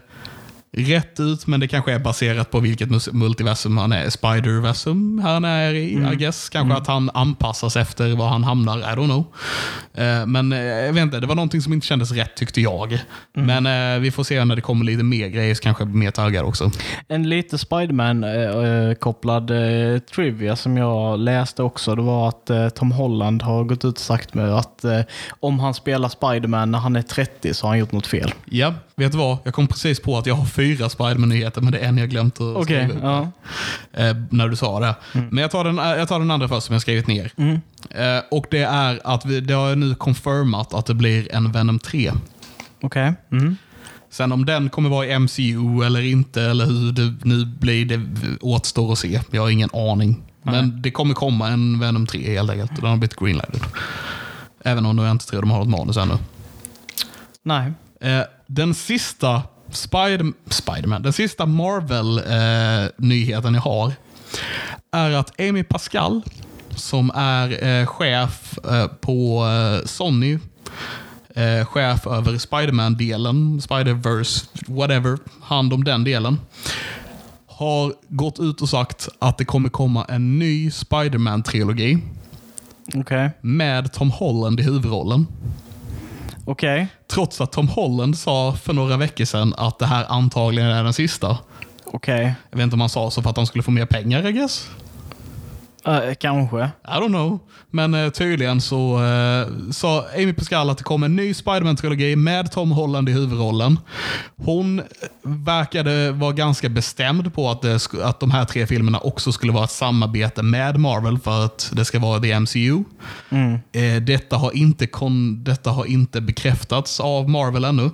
rätt ut, men det kanske är baserat på vilket multiversum han är. Spider-versum han är i, I guess. Kanske att han anpassas efter var han hamnar, I don't know. Eh, men eh, jag vet inte, det var någonting som inte kändes rätt tyckte jag. Men eh, vi får se när det kommer lite mer grejer, så kanske jag blir mer taggad också. En lite Spiderman-kopplad trivia som jag läste också, det var att Tom Holland har gått ut och sagt med att om han spelar Spiderman när han är 30 så har han gjort något fel. Ja, vet du vad? Jag kom precis på att jag har fyra Spiderman-nyheter, men det är en jag glömt att Okej, skriva ja. eh, när du sa det. Men jag tar, den, eh, jag tar den andra först som jag skrivit ner. Eh, och det är att vi, det har nu confirmat att det blir en Venom 3. Okej. Mm. Sen om den kommer vara i MCU eller inte, eller hur det nu blir, det återstår att se. Jag har ingen aning. Men det kommer komma en Venom 3 helt enkelt. Den har blivit greenlighted. Även om jag inte tror de har något manus ännu. Nej. Eh, den sista Spider Spiderman, den sista Marvel-nyheten jag har är att Amy Pascal, som är eh, chef eh, på eh, Sony, chef över Spiderman-delen, Spider-Verse, whatever, hand om den delen, har gått ut och sagt att det kommer komma en ny Spiderman-trilogi Okej. med Tom Holland i huvudrollen. Okej. Trots att Tom Holland sa för några veckor sedan att det här antagligen är den sista. Okej. Jag vet inte om han sa så för att han skulle få mer pengar, I guess. Eh, kanske. I don't know. Men eh, tydligen så eh, sa Amy Pascal att det kommer en ny Spiderman-trilogi med Tom Holland i huvudrollen. Hon verkade vara ganska bestämd på att, det, att de här tre filmerna också skulle vara ett samarbete med Marvel för att det ska vara the MCU. Eh, detta, har inte kon, detta har inte bekräftats av Marvel ännu.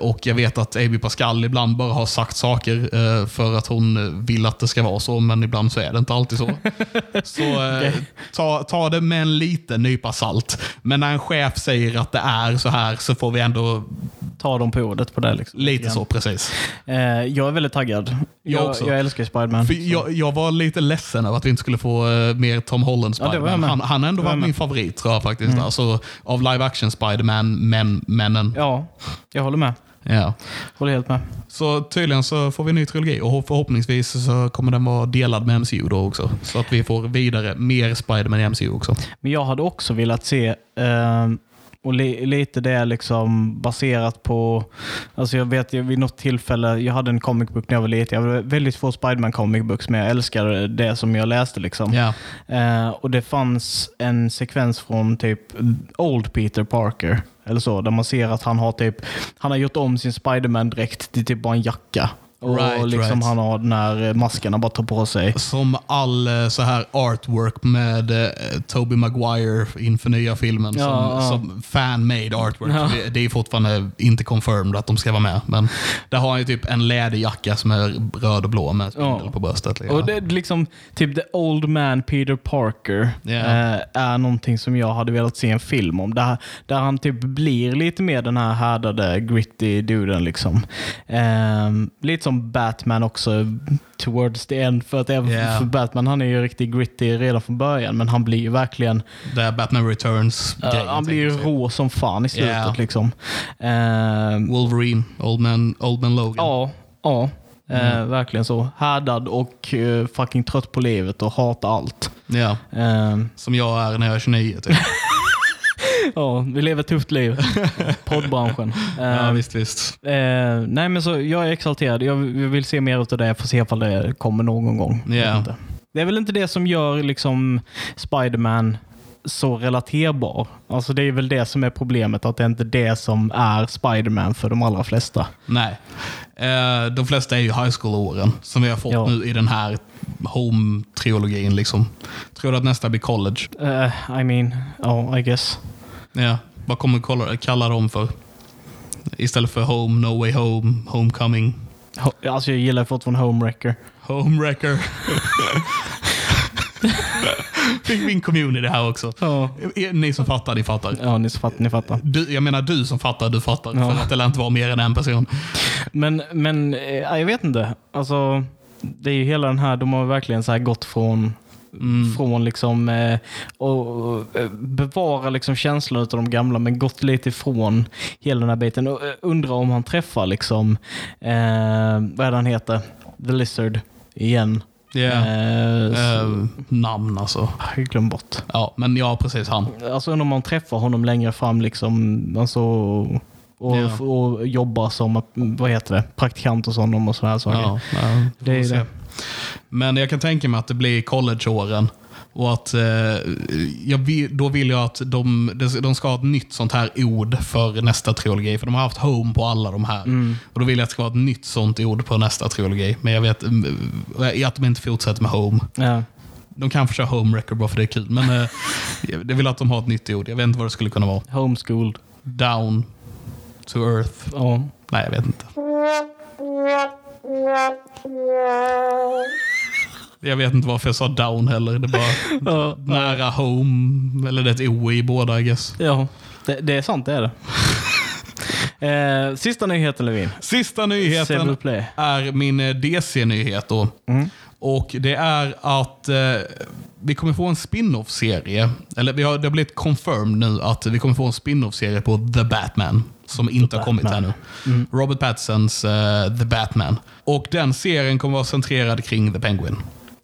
Och jag vet att Amy Pascal ibland bara har sagt saker för att hon vill att det ska vara så, men ibland så är det inte alltid så. Så eh, ta, ta det med en liten nypa salt. Men när en chef säger att det är så här så får vi ändå Ta dem på ordet på det. Liksom. lite så precis. Eh, jag är väldigt taggad. Jag Jag, också. jag älskar Spiderman. Jag, jag var lite ledsen över att vi inte skulle få eh, mer Tom Holland Ja, Spiderman. med. han, han har ändå varit min favorit tror jag faktiskt. Alltså, av live action Spiderman, men, männen. Ja, jag håller med. Ja. Håller helt med. Så tydligen så får vi en ny trilogi och förhoppningsvis så kommer den vara delad med MCU då också. Så att vi får vidare mer Spiderman i MCU också. Men jag hade också velat se, eh, och li, lite det är liksom baserat på, alltså jag vet jag, vid något tillfälle, jag hade en comic book när jag var liten, jag hade väldigt få Spiderman comic books, men jag älskar det som jag läste. liksom. Ja. Eh, och det fanns en sekvens från typ Old Peter Parker, eller så, där man ser att han har typ, han har gjort om sin Spiderman-dräkt till typ bara en jacka. Och Right, liksom right. han har den här masken han bara tar på sig. Som all eh, så här artwork med eh, Tobey Maguire inför nya filmen. Ja, som, ja. som fan-made artwork. Ja. Det, det är fortfarande inte confirmed att de ska vara med. Men där har han ju typ en läderjacka som är röd och blå med spindel på bröstet. liksom. Och det är liksom, typ the old man Peter Parker Ja. eh, är någonting som jag hade velat se en film om. Där, där han typ blir lite mer den här härdade, gritty duden. Liksom. Eh, lite som Batman också, towards the end. För att även Ja. för Batman, han är ju riktigt gritty redan från början, men han blir ju verkligen, Det är Batman Returns eh, grejen, han blir ju rå som fan i slutet. Ja. Liksom. Eh, Wolverine, Old Man, Old Man Logan. Ja, ja. Eh, Mm. verkligen så. Härdad och eh, fucking trött på livet och hatar allt. Ja, Eh, som jag är när jag är 29. Typ. ja, vi lever ett tufft liv. Poddbranschen. Eh, ja, visst, visst. eh, nej, men så jag är exalterad. Jag, vill se mer av det. Jag får se ifall det kommer någon gång. Inte. Det är väl inte det som gör liksom Spiderman så relaterbar. Alltså det är väl det som är problemet, att det är inte det som är Spiderman för de allra flesta. Nej. Eh, de flesta är ju high school-åren som vi har fått Ja. nu i den här Home-trilogin. Liksom. Tror du att nästa blir college? Eh, I mean, ja, I guess. Ja. Vad kommer kolla- kalla dem för? Istället för Home, No Way Home, Homecoming, Ho- Alltså jag gillar fortfarande Homewrecker. Homewrecker. Fick min community här också. Ja. Ni som fattar, ni fattar. Ja, ni fattar. Ni fattar. Du, jag menar du som fattar, du fattar. Ja. För att det lär inte vara mer än en person. Men, men eh, jag vet inte. Alltså, det är ju hela den här, de har verkligen så här gått från Från liksom eh, och eh, bevara liksom känslan av de gamla men gått lite ifrån hela den här biten. Och, eh, undrar om han träffar liksom, eh, vad är det han heter? The Lizard igen. Ja. Eh, Eh, namn alltså. jag glömde bort. Ja, men ja, precis han. Alltså undrar om man träffar honom längre fram liksom, alltså, och, Ja. och jobbar som vad heter det, praktikant hos honom och sådana här saker. Ja, ja, Det är det. Men jag kan tänka mig att det blir collegeåren. Och att eh, jag vill, då vill jag att de, de ska ha ett nytt sånt här ord för nästa trilogi. För de har haft Home på alla de här. Mm. Och Då vill jag att det ska vara ett nytt sånt ord på nästa trilogi. Men jag vet eh, att de inte fortsätter med Home. Ja. De kan få köra Home Record bara för det är kul. Men eh, jag vill att de har ett nytt ord. Jag vet inte vad det skulle kunna vara. Homeschooled. Down to earth. Ja. Nej, jag vet inte. Jag vet inte varför jag sa down heller. Det är bara Ja. nära home. Eller det är ett O i båda, I guess. ja. Det, det är sant, det är det. eh, sista nyheten Levin. Sista nyheten är min eh, DC-nyhet. då. Mm. Och det är att eh, vi kommer få en spin-off-serie. Eller vi har, det har blivit confirmed nu att vi kommer få en spin-off-serie på The Batman. Som inte har kommit Batman. ännu. Robert Pattinsons eh, The Batman. Och den serien kommer vara centrerad kring The Penguin.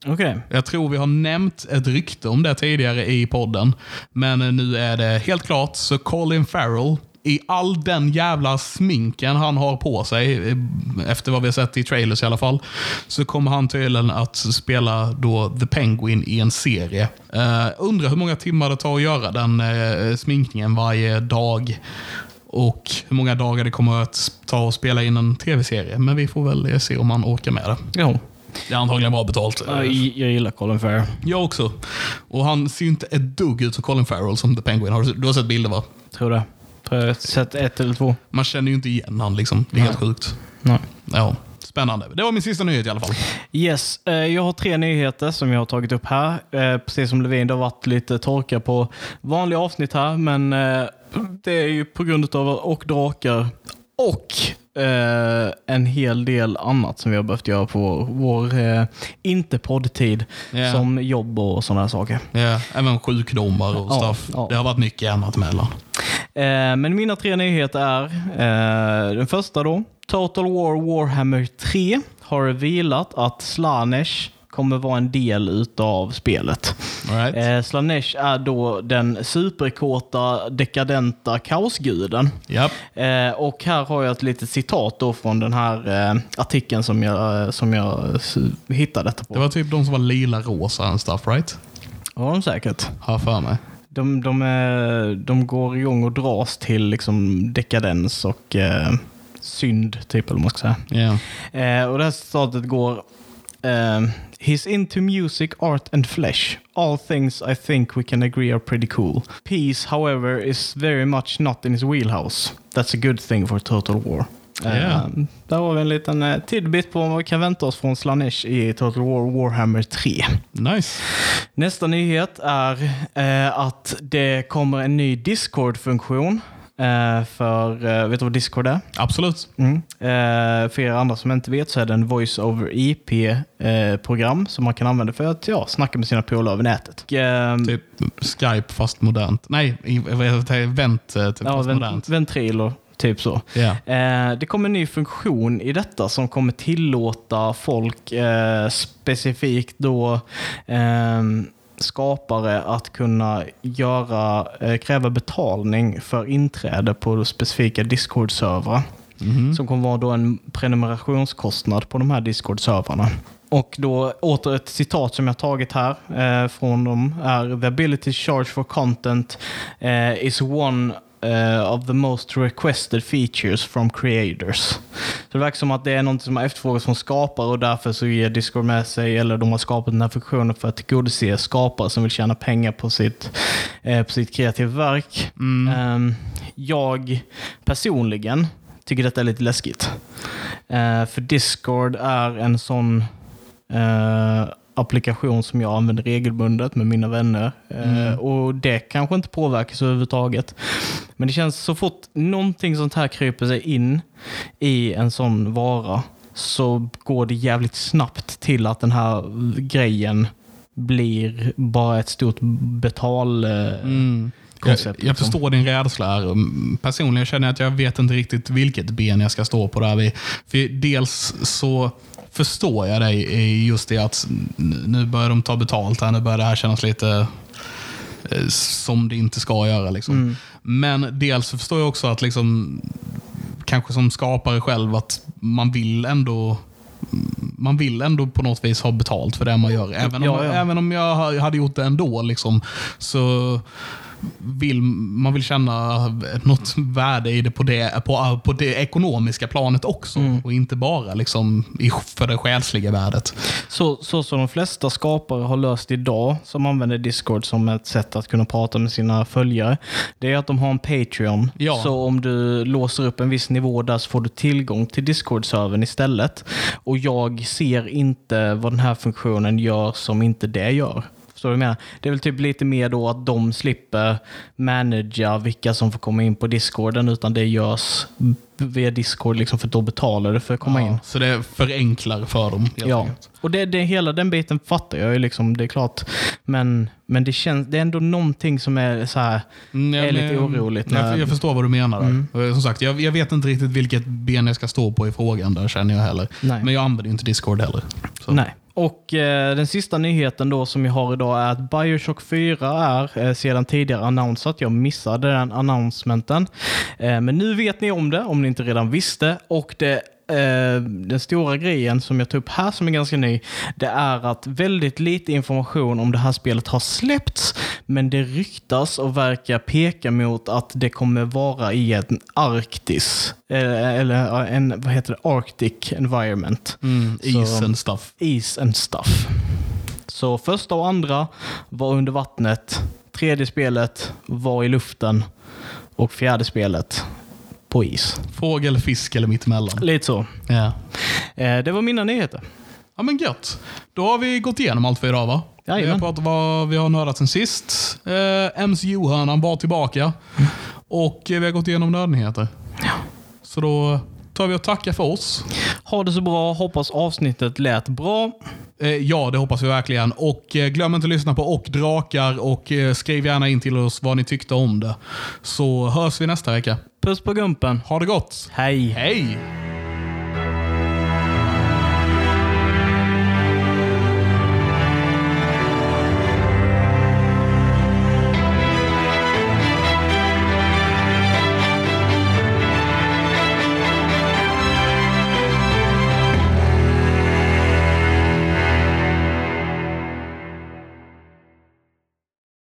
Okej. Jag tror vi har nämnt ett rykte om det tidigare i podden. Men eh, nu är det helt klart. Så Colin Farrell, i all den jävla sminken han har på sig, eh, efter vad vi har sett i trailers i alla fall, så kommer han tydligen att spela då The Penguin i en serie. Uh, undrar hur många timmar det tar att göra den eh, sminkningen varje dag. Och hur många dagar det kommer att ta att spela in en tv-serie. Men vi får väl se om han orkar med det. Jo. Det är antagligen bra betalt. Jag, jag gillar Colin Farrell. Jag också. Och han ser ju inte ett dugg ut som Colin Farrell som The Penguin. Har du, du har sett bilder va? Tror det. Tror jag sett ett eller två. Man känner ju inte igen han liksom. Det är Nej. helt sjukt. Nej. Ja, spännande. Det var min sista nyhet i alla fall. Yes, eh, jag har tre nyheter som jag har tagit upp här. Eh, Precis som Levin, det har varit lite torka på vanliga avsnitt här, men eh, det är ju på grund av och drakar och eh, en hel del annat som vi har behövt göra på vår, vår eh, inte poddtid, Ja. som jobb och sådana saker. Ja, även sjukdomar och Ja, stuff. ja. Det har varit mycket annat emellan. Eh, men mina tre nyheter är, den första då, Total War Warhammer 3 har vilat att Slanesh kommer vara en del utav spelet. Right? Eh, Slanesh är då den superkåta, dekadenta kaosguden. Japp. Eh, och här har jag ett litet citat då från den här eh, artikeln som jag, eh, som jag hittade detta på. Det var typ de som var lila, rosa and stuff, right? var de säkert. Har för mig. De, de, är, de går igång och dras till liksom dekadens och eh, synd, typ, eller vad man ska säga. Eh, och det här citatet går eh, He's into music, art and flesh. All things I think we can agree are pretty cool. Peace, however, is very much not in his wheelhouse. That's a good thing for Total War. Eh, Ja. där har vi en liten eh, tidbit på vad vi kan vänta oss från Slanesh i Total War Warhammer 3. Nice. Nästa nyhet är eh, att det kommer en ny Discord-funktion. Eh, för, eh, vet du vad Discord är? Absolut. Mm. Eh, för er andra som inte vet så är det en voice over IP-program som man kan använda för att ja, snacka med sina polare över nätet. Och, eh, Typ Skype fast modernt. Nej? Vent eh, typ ja, fast vent- modernt. Ventrilo, typ så. Eh, det kommer en ny funktion i detta som kommer tillåta folk, eh, specifikt då ehm, skapare, att kunna göra, eh, kräva betalning för inträde på specifika Discord-servrar. Mhm. Som kommer vara då en prenumerationskostnad på de här Discord-servrarna. Och då åter ett citat som jag tagit här eh, från dem är The ability to charge for content eh, is one eh, of the most requested features from creators. Så det verkar som att det är något som har efterfrågats från skapare och därför så ger Discord med sig, eller de har skapat den här funktionen för att tillgodose skapare som vill tjäna pengar på sitt, eh, på sitt kreativa verk. Ehm, jag personligen tycker detta är lite läskigt. Eh, för Discord är en sån eh, applikation som jag använder regelbundet med mina vänner. Eh, och det kanske inte påverkas överhuvudtaget. Men det känns så fort någonting sånt här kryper sig in i en sån vara så går det jävligt snabbt till att den här grejen blir bara ett stort betal... Eh, Mm. Koncept, Jag, jag liksom. förstår din rädsla här. Mm, Personligen känner jag att jag vet inte riktigt vilket ben jag ska stå på där. vid. För dels så förstår jag dig i just det att nu börjar de ta betalt här. Nu börjar det här kännas lite eh, som det inte ska göra. Liksom. Mm. Men dels förstår jag också att liksom, kanske som skapare själv att man vill ändå man vill ändå på något vis ha betalt för det man gör. Även om, Ja, ja. Även om jag ha- hade gjort det ändå, liksom, så vill man vill känna något värde i det på det, på, på det ekonomiska planet också. Mm. Och inte bara liksom för det själsliga värdet. Så, så som de flesta skapare har löst idag, som använder Discord som ett sätt att kunna prata med sina följare, det är att de har en Patreon. Ja. Så om du låser upp en viss nivå där så får du tillgång till Discord-servern istället. Och jag ser inte vad den här funktionen gör som inte det gör. Förstår du vad jag menar. Det är väl typ lite mer då att de slipper managera vilka som får komma in på discorden, utan det görs via discord liksom för då betalar du för att komma in. Ja, så det förenklar för dem. Ja, enkelt. och det, det, hela den biten fattar jag ju, liksom, det är klart. Men, men det, känns, det är ändå någonting som är så här, Mm, är lite oroligt. Jag, när- Mm. jag förstår vad du menar. Och Som sagt, jag, jag vet inte riktigt vilket ben jag ska stå på i frågan där känner jag heller. Nej. Men jag använder ju inte Discord heller. Så. Nej. Och eh, den sista nyheten då som jag har idag är att Bioshock 4 är eh, sedan tidigare annonsat. Jag missade den announcementen. Eh, men nu vet ni om det, om ni inte redan visste. Och det eh, den stora grejen som jag tar upp här som är ganska ny, det är att väldigt lite information om det här spelet har släppts, men det ryktas och verkar peka mot att det kommer vara i en Arktis, eh, eller en, vad heter det, Arctic environment. Mm, Så- isen stuff. Is and stuff. Så första och andra var under vattnet, tredje spelet var i luften och fjärde spelet på is. Fågel, fisk eller mittemellan. Lite så. Ja. Eh, det var mina nyheter. ja, men gött. Då har vi gått igenom allt för idag va? Vi har Jajamän. pratat vad vi har nördat sen sist. Eh, MCU-hörnan var tillbaka. Och eh, vi har gått igenom nördnyheter. Så då tar vi och tackar för oss. Ha det så bra. Hoppas avsnittet lät bra. Eh, Ja, det hoppas vi verkligen. Och eh, glöm inte att lyssna på Och Drakar och eh, skriv gärna in till oss vad ni tyckte om det. Så hörs vi nästa vecka. Puss på gumpen. Ha det gott! Hej. Hej!